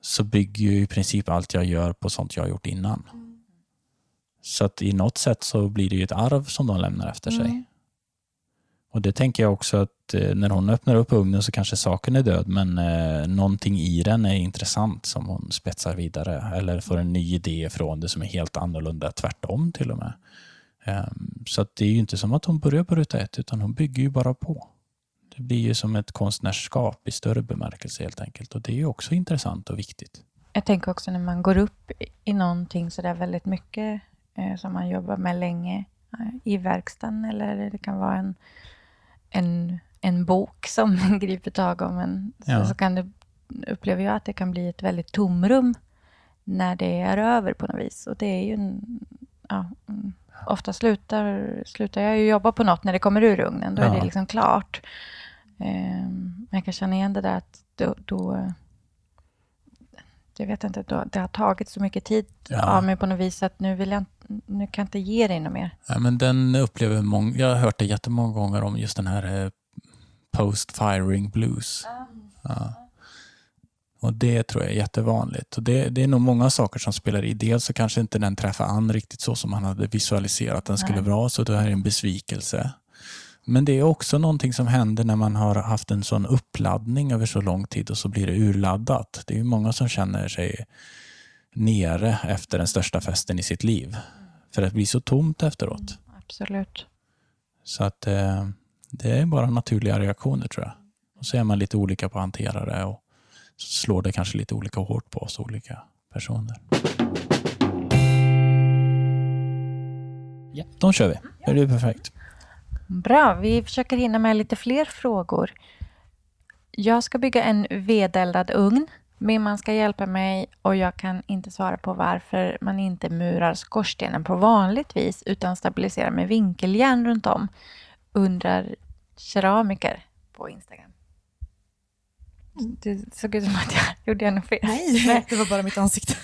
så bygger ju i princip allt jag gör på sånt jag har gjort innan. Så att i något sätt så blir det ju ett arv som de lämnar efter sig. Och det tänker jag också att eh, när hon öppnar upp ugnen så kanske saken är död men eh, någonting i den är intressant som hon spetsar vidare eller får en ny idé från det som är helt annorlunda, tvärtom till och med. Ehm, så att det är ju inte som att hon börjar på ruta ett utan hon bygger ju bara på. Det blir ju som ett konstnärskap i större bemärkelse helt enkelt och det är ju också intressant och viktigt. Jag tänker också när man går upp i någonting sådär väldigt mycket eh, som man jobbar med länge eh, i verkstaden eller det kan vara en, en, en bok som [laughs] griper tag om en. Så, Ja. så kan det, upplever jag att det kan bli ett väldigt tomrum när det är över på något vis. Och det är ju en, ja, mm, ofta slutar, slutar jag ju jobba på något när det kommer ur ugnen. Då är Ja. det liksom klart. Eh, men jag kan känna igen det där att då, då jag vet inte, då, det har tagit så mycket tid Ja. av mig på något vis att nu, vill jag, inte- nu kan jag inte ge dig något mer. Ja, men den upplever många, jag har hört det jättemånga gånger om just den här eh, post-firing blues. Ja. Och Det tror jag är jättevanligt. Och det, det är nog många saker som spelar i. Dels så kanske inte den träffar an riktigt så som man hade visualiserat att den skulle Nej. vara, så det här är en besvikelse. Men det är också någonting som händer när man har haft en sån uppladdning över så lång tid och så blir det urladdat. Det är ju många som känner sig nere efter den största festen i sitt liv. För det blir så tomt efteråt. Absolut. Så att eh, det är bara naturliga reaktioner tror jag. Och så är man lite olika på att hantera det och slår det kanske lite olika hårt på oss olika personer. Ja, då kör vi. Det är perfekt. Bra, vi försöker hinna med lite fler frågor. Jag ska bygga en vedeldad ugn. Min man ska hjälpa mig och jag kan inte svara på varför man inte murar skorstenen på vanligt vis utan stabiliserar med vinkeljärn runt om. Undrar keramiker på Instagram. Det såg ut som att jag [laughs] gjorde något fel. Nej, [laughs] det var bara mitt ansikte.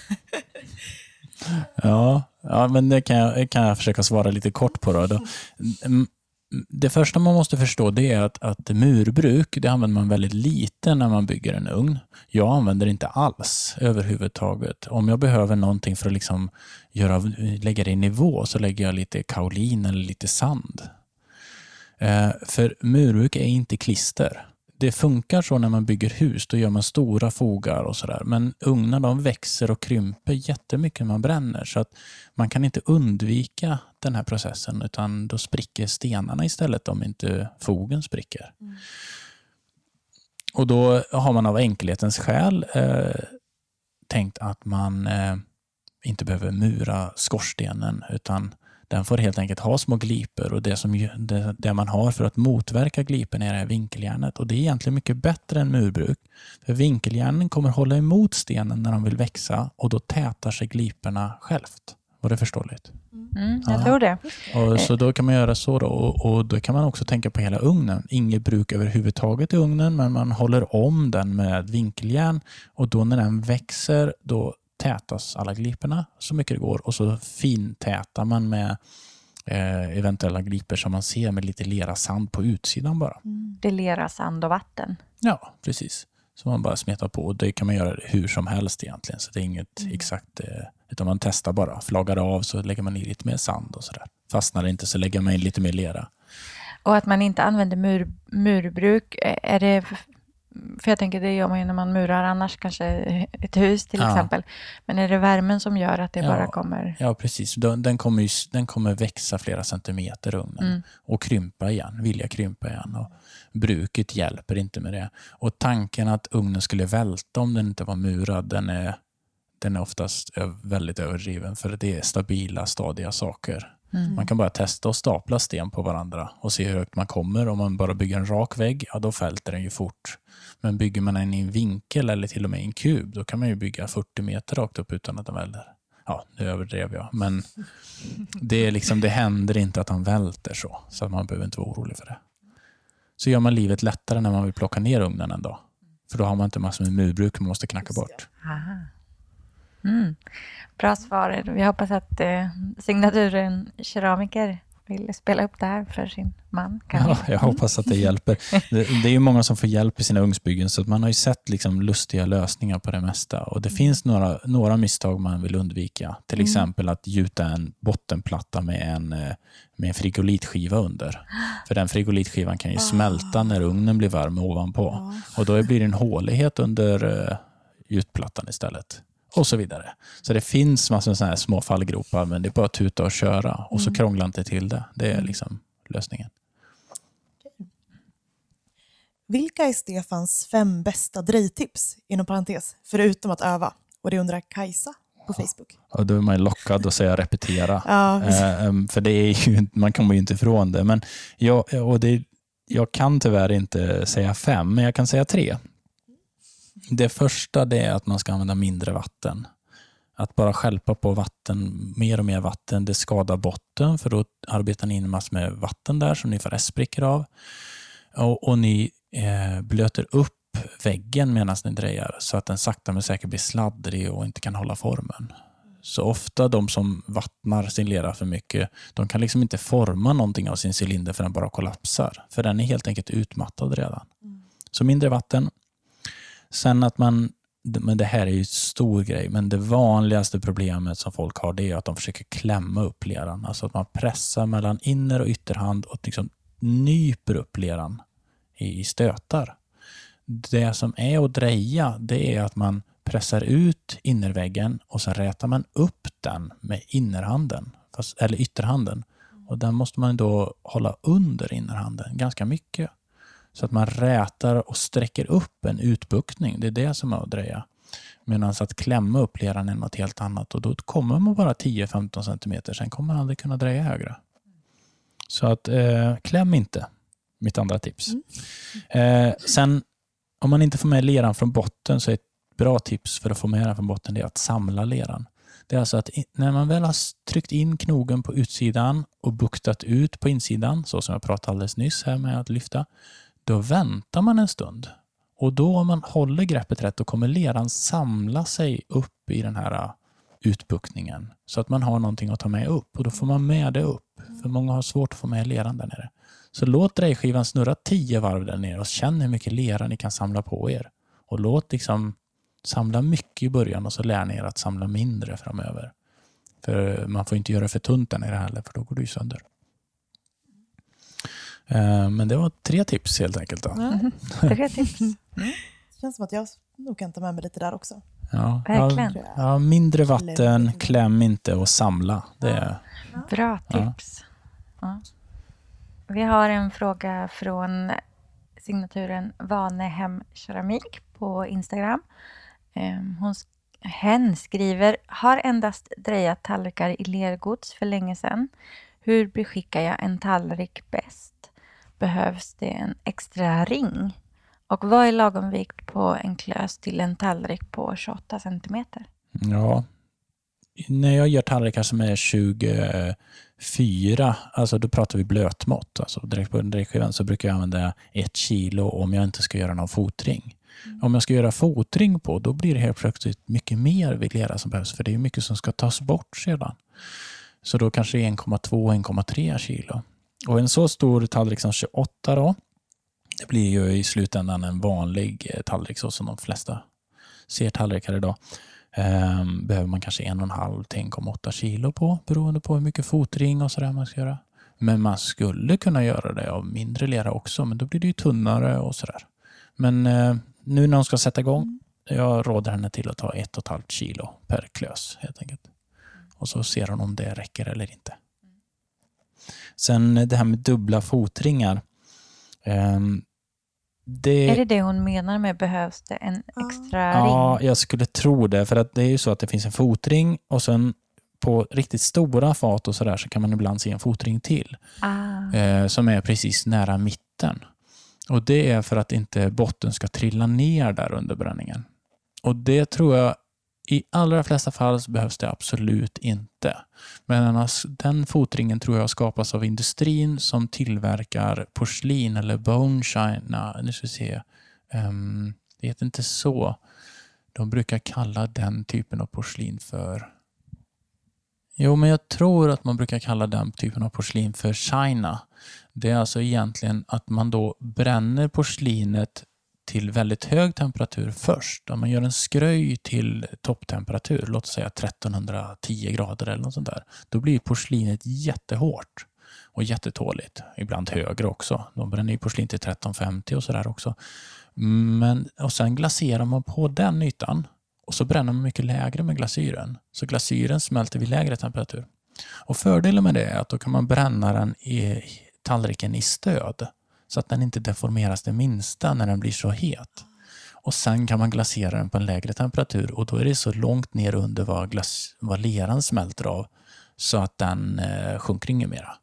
Ja, ja men det kan jag, kan jag försöka svara lite kort på. Då. [laughs] Det första man måste förstå det är att, att murbruk det använder man väldigt lite när man bygger en ugn. Jag använder det inte alls överhuvudtaget. Om jag behöver någonting för att liksom göra, lägga det i nivå så lägger jag lite kaolin eller lite sand. Eh, för murbruk är inte klister. Det funkar så när man bygger hus, då gör man stora fogar och sådär. Men ugnar de växer och krymper jättemycket när man bränner. Så att man kan inte undvika den här processen utan då spricker stenarna istället om inte fogen spricker. Och då har man av enkelhetens skäl eh, tänkt att man eh, inte behöver mura skorstenen utan den får helt enkelt ha små glipor och det, som, det, det man har för att motverka gliporna är det här vinkeljärnet. Och det är egentligen mycket bättre än murbruk. För vinkeljärnen kommer hålla emot stenen när de vill växa och då tätar sig gliporna självt. Var det förståeligt? Mm, jag Ja. tror det. Och så då kan man göra så då och, och då kan man också tänka på hela ugnen. Inget bruk överhuvudtaget i ugnen men man håller om den med vinkeljärn och då när den växer då tätas alla gliporna så mycket det går och så fintätar man med eh, eventuella glipor som man ser med lite lera sand på utsidan bara. Det lera, sand och vatten. Ja, precis. Så man bara smetar på och det kan man göra hur som helst egentligen. Så det är inget exakt, eh, utan man testar bara. Flaggar av så lägger man i lite mer sand och sådär. Fastnar det inte så lägger man in lite mer lera. Och att man inte använder mur, murbruk, eh, är det... För jag tänker det gör man ju när man murar annars, kanske ett hus till Ja. exempel. Men är det värmen som gör att det Ja. bara kommer... Ja, precis. Den, den, kommer ju, den kommer växa flera centimeter ugnen Mm. och krympa igen, vilja krympa igen. Och bruket hjälper inte med det. Och tanken att ugnen skulle välta om den inte var murad, den är, den är oftast väldigt överdriven för det är stabila, stadiga saker. Mm. Man kan bara testa och stapla sten på varandra och se hur högt man kommer. Om man bara bygger en rak vägg, ja då fälter den ju fort. Men bygger man den i en vinkel eller till och med i en kub, då kan man ju bygga 40 meter rakt upp utan att den välter. Ja, nu överdrev jag, men det, är liksom, det händer inte att han välter så, så att man behöver inte vara orolig för det. Så gör man livet lättare när man vill plocka ner ugnen en dag. För då har man inte massor med murbruk man måste knacka bort. Aha. Mm. Bra svar. Vi hoppas att eh, signaturen keramiker vill spela upp det här för sin man. [laughs] Kan Ja, jag hoppas att det hjälper. Det, det är ju många som får hjälp i sina ugnsbyggen så att man har ju sett liksom lustiga lösningar på det mesta. Och Det finns några, några misstag man vill undvika. Till exempel att gjuta en bottenplatta med en, eh, med en frigolitskiva under. [gasps] För den frigolitskivan kan ju smälta när ugnen blir varm ovanpå. Och då blir det en hålighet under eh, gjutplattan istället. Och så vidare. Så det finns massor av här små fallgropar men det är bara att tuta och köra. Och så krångla inte till det. Det är liksom lösningen. Vilka är Stefans fem bästa drejtips, inom parentes, förutom att öva? Och det undrar Kajsa på Facebook. Och då är man lockad att säga repetera. Ja. Eh, em, för det är ju, man kommer ju inte ifrån det. Men jag, och det, jag kan tyvärr inte säga fem, men jag kan säga tre. Det första det är att man ska använda mindre vatten. Att bara skälpa på vatten, mer och mer vatten, det skadar botten för då arbetar ni in massor med vatten där som ni får sprickor av. Och, och ni eh, blöter upp väggen medan ni drejar så att den sakta men säkert blir sladdrig och inte kan hålla formen. Så ofta de som vattnar sin lera för mycket, de kan liksom inte forma någonting av sin cylinder för den bara kollapsar. För den är helt enkelt utmattad redan. Så mindre vatten. Sen att man, men det här är ju en stor grej, men det vanligaste problemet som folk har det är att de försöker klämma upp leran. Alltså att man pressar mellan inner och ytterhand och liksom nyper upp leran i i stötar. Det som är att dreja, det är att man pressar ut innerväggen och sen rätar man upp den med innerhanden, fast, eller ytterhanden. Och den måste man då hålla under innerhanden ganska mycket. Så att man rätar och sträcker upp en utbuktning. Det är det som är att dreja. Medan att klämma upp leran är något helt annat och då kommer man bara 10-15 cm. Sen kommer man aldrig kunna dreja högre. Så att eh, kläm inte, mitt andra tips. Mm. Eh, sen om man inte får med leran från botten så är ett bra tips för att få med den från botten det är att samla leran. Det är alltså att när man väl har tryckt in knogen på utsidan och buktat ut på insidan, så som jag pratade alldeles nyss här med att lyfta, då väntar man en stund. Och då om man håller greppet rätt, då kommer leran samla sig upp i den här äh, utbuktningen. Så att man har någonting att ta med upp och då får man med det upp. För många har svårt att få med leran där nere. Så låt drejskivan snurra tio varv där nere och känn hur mycket lera ni kan samla på er. Och låt liksom samla mycket i början och så lär ni er att samla mindre framöver. För man får inte göra för tunt där nere heller för då går det ju sönder. Eh, men det var tre tips helt enkelt. Då. Mm. [laughs] Tre tips. Det känns som att jag nog kan ta med mig lite där också. Ja, Verkligen. ja, ja, mindre vatten, kläm inte och samla. Det är, Bra tips. Ja. Vi har en fråga från signaturen Vanehem Keramik på Instagram. Ehm, Hon, sk- hen skriver, har endast drejat tallrikar i lergods för länge sedan. Hur beskickar jag en tallrik bäst? Behövs det en extra ring? Och vad är lagom vikt på en klös till en tallrik på 28 centimeter? ja. När jag gör tallrikar som är 24, alltså då pratar vi blötmått. Alltså direkt på drejskivan så brukar jag använda ett kilo om jag inte ska göra någon fotring. Om jag ska göra fotring på, då blir det helt plötsligt mycket mer lera som behövs, för det är mycket som ska tas bort sedan. Så då kanske det är 1,2-1,3 kilo. Och en så stor tallrik som 28 då, det blir ju i slutändan en vanlig eh, tallrik så som de flesta ser tallrikar idag. Ehm, behöver man kanske 1,5 till 1,8 kilo på beroende på hur mycket fotring och sådär man ska göra. Men man skulle kunna göra det av mindre lera också, men då blir det ju tunnare och sådär. Men eh, nu när hon ska sätta igång, jag råder henne till att ta 1,5 kilo per klös helt enkelt. Och så ser hon om det räcker eller inte. Sen det här med dubbla fotringar. Ehm, det, Är det det hon menar med behövs det en extra Ja, ring? jag skulle tro det. För att det är ju så att det finns en fotring och sen på riktigt stora fat och sådär så kan man ibland se en fotring till Ah. eh, som är precis nära mitten. Och Det är för att inte botten ska trilla ner där under bränningen. Och det tror jag i allra flesta fall så behövs det absolut inte. Men annars, den fotringen tror jag skapas av industrin som tillverkar porslin eller bone china. Nu ska vi se. Um, det heter inte så. De brukar kalla den typen av porslin för... Jo, men jag tror att man brukar kalla den typen av porslin för china. Det är alltså egentligen att man då bränner porslinet till väldigt hög temperatur först. Om man gör en skröj till topptemperatur, låt oss säga 1310 grader eller något sånt där, då blir porslinet jättehårt och jättetåligt. Ibland högre också. De bränner ju porslin till 1350 och sådär också. Men, och sen glaserar man på den ytan och så bränner man mycket lägre med glasyren. Så glasyren smälter vid lägre temperatur. Och Fördelen med det är att då kan man bränna den i tallriken i stöd så att den inte deformeras det minsta när den blir så het. Och Sen kan man glasera den på en lägre temperatur och då är det så långt ner under vad, glas, vad leran smälter av så att den eh, sjunker inget mera.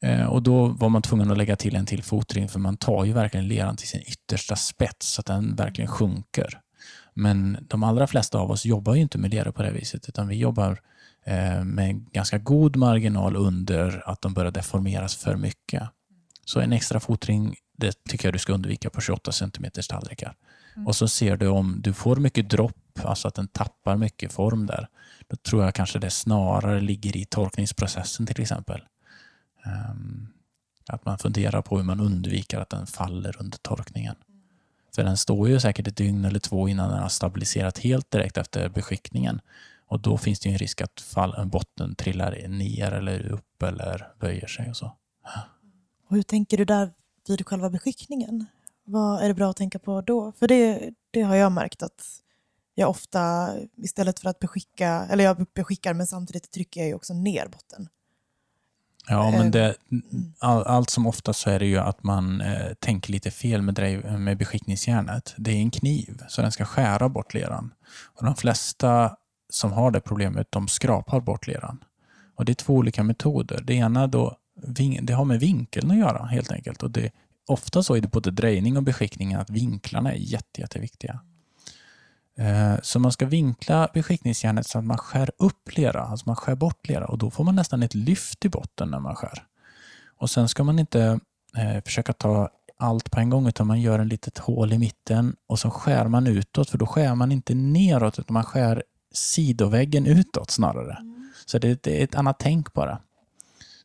Eh, och Då var man tvungen att lägga till en till fotring för man tar ju verkligen leran till sin yttersta spets så att den verkligen sjunker. Men de allra flesta av oss jobbar ju inte med lera på det viset utan vi jobbar eh, med en ganska god marginal under att de börjar deformeras för mycket. Så en extra fotring det tycker jag du ska undvika på 28 cm tallrikar. Och så ser du om du får mycket dropp, alltså att den tappar mycket form där. Då tror jag kanske det snarare ligger i torkningsprocessen till exempel. Ehm, att man funderar på hur man undviker att den faller under torkningen. För den står ju säkert ett dygn eller två innan den har stabiliserat helt direkt efter beskickningen. Och då finns det ju en risk att fall, botten trillar ner eller upp eller böjer sig och så. Och hur tänker du där vid själva beskickningen? Vad är det bra att tänka på då? För det, det har jag märkt att jag ofta istället för att beskicka, eller jag beskickar men samtidigt trycker jag ju också ner botten. Ja, men Eh, det, all, allt som oftast så är det ju att man eh, tänker lite fel med, drev, med beskickningsjärnet. Det är en kniv, så den ska skära bort leran. Och de flesta som har det problemet, de skrapar bort leran. Och det är två olika metoder. Det ena då det har med vinkeln att göra helt enkelt. Och det, ofta så är det både drejning och beskickning att vinklarna är jätte, jätteviktiga. Eh, så man ska vinkla beskickningsjärnet så att man skär upp lera, alltså man skär bort lera och då får man nästan ett lyft i botten när man skär. Och Sen ska man inte eh, försöka ta allt på en gång utan man gör en litet hål i mitten och så skär man utåt för då skär man inte neråt utan man skär sidoväggen utåt snarare. Mm. Så det, det, är ett annat tänk bara.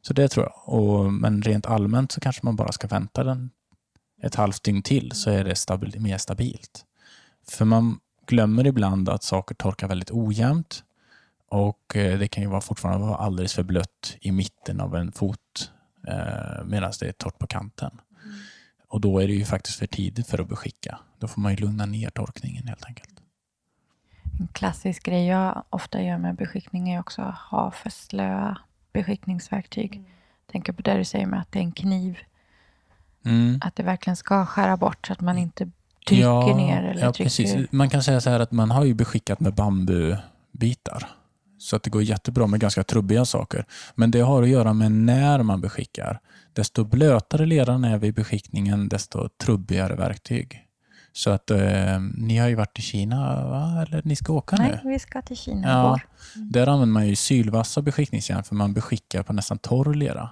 Så det tror jag. Och, men rent allmänt så kanske man bara ska vänta den ett halvt dygn till så är det stabil, mer stabilt. För man glömmer ibland att saker torkar väldigt ojämnt och eh, det kan ju vara fortfarande vara alldeles för blött i mitten av en fot eh, medan det är torrt på kanten. Mm. Och då är det ju faktiskt för tidigt för att beskicka. Då får man ju lugna ner torkningen helt enkelt. En klassisk grej jag ofta gör med beskickning är också att ha för slöa beskickningsverktyg. Mm. Tänker på det du säger med att det är en kniv. Mm. Att det verkligen ska skära bort så att man inte trycker ja, ner. Eller ja, trycker. precis. Man kan säga så här att man har ju beskickat med bambubitar. Så att det går jättebra med ganska trubbiga saker. Men det har att göra med när man beskickar. Desto blötare leran är vid beskickningen, desto trubbigare verktyg. Så att eh, ni har ju varit i Kina, va? eller ni ska åka Nej, nu? Nej, vi ska till Kina ja, mm. Där använder man ju sylvassa beskickningsjärn för man beskickar på nästan torr lera.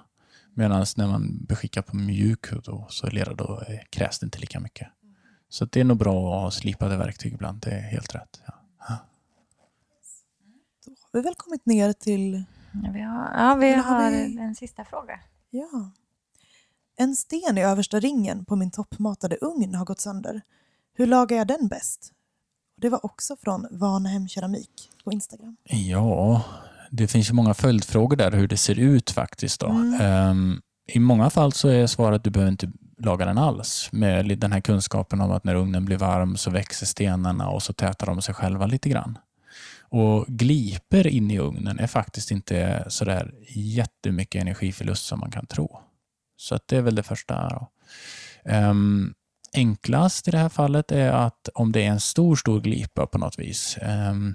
Medan när man beskickar på mjuk då, så lera då krävs det inte lika mycket. Så det är nog bra att ha slipade verktyg ibland, det är helt rätt. Ja. Då har vi väl kommit ner till... Ja, vi har, ja, vi har vi... en sista fråga. Ja. En sten i översta ringen på min toppmatade ugn har gått sönder. Hur lagar jag den bäst? Det var också från Vanhem Keramik på Instagram. Ja, det finns ju många följdfrågor där hur det ser ut faktiskt. Då. Mm. Um, I många fall så är svaret att du behöver inte laga den alls. Med den här kunskapen om att när ugnen blir varm så växer stenarna och så tätar de sig själva lite grann. Och gliper in i ugnen är faktiskt inte sådär jättemycket energiförlust som man kan tro. Så det är väl det första. Um, enklast i det här fallet är att om det är en stor, stor glipa på något vis, um,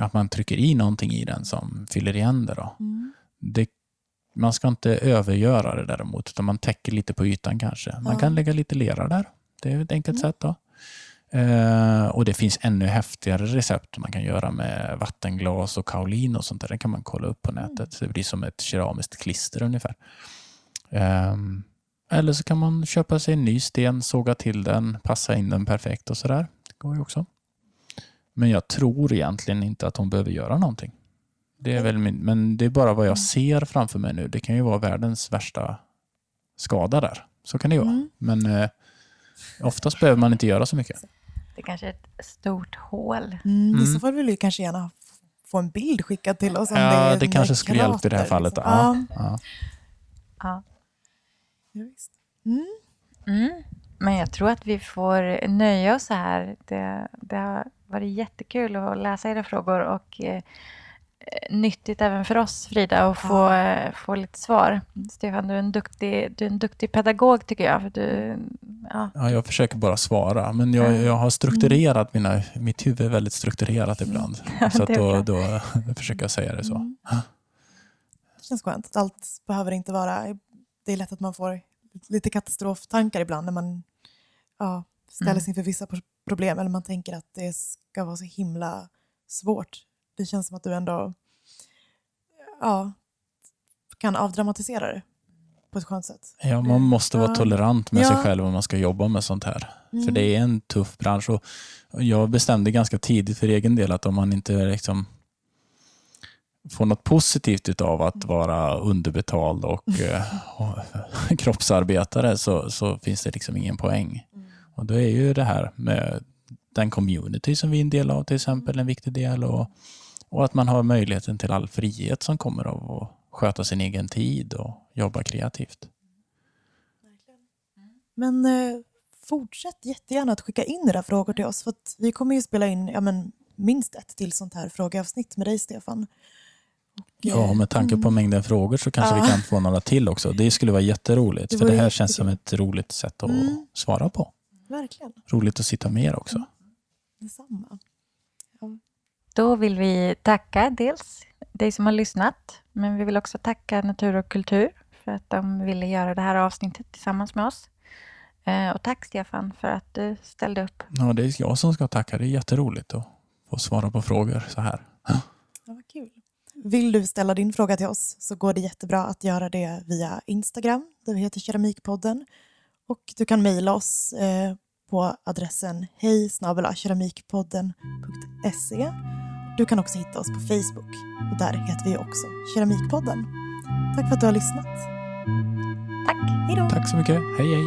att man trycker i någonting i den som fyller igen det. Då. Mm. det man ska inte övergöra det däremot, utan man täcker lite på ytan kanske. Man ja. kan lägga lite lera där. Det är ett enkelt mm. sätt. då. Uh, och Det finns ännu häftigare recept man kan göra med vattenglas och kaolin och sånt där. Det kan man kolla upp på nätet. Mm. Det blir som ett keramiskt klister ungefär. Um, eller så kan man köpa sig en ny sten, såga till den, passa in den perfekt och sådär. Det går ju också. Men jag tror egentligen inte att hon behöver göra någonting. Det är väl min, men det är bara vad jag mm. ser framför mig nu. Det kan ju vara världens värsta skada där. Så kan det ju vara. Mm. Men eh, oftast behöver man inte göra så mycket. Det kanske är ett stort hål. Mm, I så mm. fall vill vi kanske gärna få en bild skickad till oss. Om ja, det, det kanske skulle hjälpa i det här fallet. Liksom. Ja. Ja. ja. Ja, visst. Mm. Mm. Men jag tror att vi får nöja oss här. Det, det har varit jättekul att läsa era frågor och eh, nyttigt även för oss, Frida, att få, ja. eh, få lite svar. Stefan, du är, en duktig, du är en duktig pedagog, tycker jag. För du, ja. ja jag försöker bara svara, men jag, jag har strukturerat mm. mina... Mitt huvud är väldigt strukturerat ibland. [laughs] Ja, så då, då försöker jag säga det så. Mm. Det känns skönt allt behöver inte vara det är lätt att man får lite katastroftankar ibland när man ja, ställer sig mm. inför vissa problem eller man tänker att det ska vara så himla svårt. Det känns som att du ändå ja, kan avdramatisera det på ett skönt sätt. Ja, man måste vara ja. tolerant med ja. sig själv om man ska jobba med sånt här. Mm. För det är en tuff bransch. Och jag bestämde ganska tidigt för egen del att om man inte liksom få något positivt av att vara underbetald och, eh, och [laughs] kroppsarbetare så, så, finns det liksom ingen poäng. Mm. Och då är ju det här med den community som vi är en del av till exempel en viktig del och, och att man har möjligheten till all frihet som kommer av att sköta sin egen tid och jobba kreativt. Men eh, fortsätt jättegärna att skicka in era frågor till oss för vi kommer ju spela in ja, men, minst ett till sånt här frågeavsnitt med dig Stefan. Ja, med tanke på mm. mängden frågor så kanske ja. vi kan få några till också. Det skulle vara jätteroligt, det för det här känns som ett roligt sätt att mm. svara på. Verkligen. Roligt att sitta med er också. Mm. Detsamma. Ja. Då vill vi tacka dels dig som har lyssnat, men vi vill också tacka Natur och kultur för att de ville göra det här avsnittet tillsammans med oss. Eh, och tack Stefan för att du ställde upp. Ja, det är jag som ska tacka. Det är jätteroligt att få svara på frågor så här. Ja, vad kul. Vill du ställa din fråga till oss så går det jättebra att göra det via Instagram där vi heter Keramikpodden. Och du kan mejla oss eh, på adressen hej keramikpodden.se. Du kan också hitta oss på Facebook och där heter vi också Keramikpodden. Tack för att du har lyssnat. Tack. Hej då. Tack så mycket. Hej hej.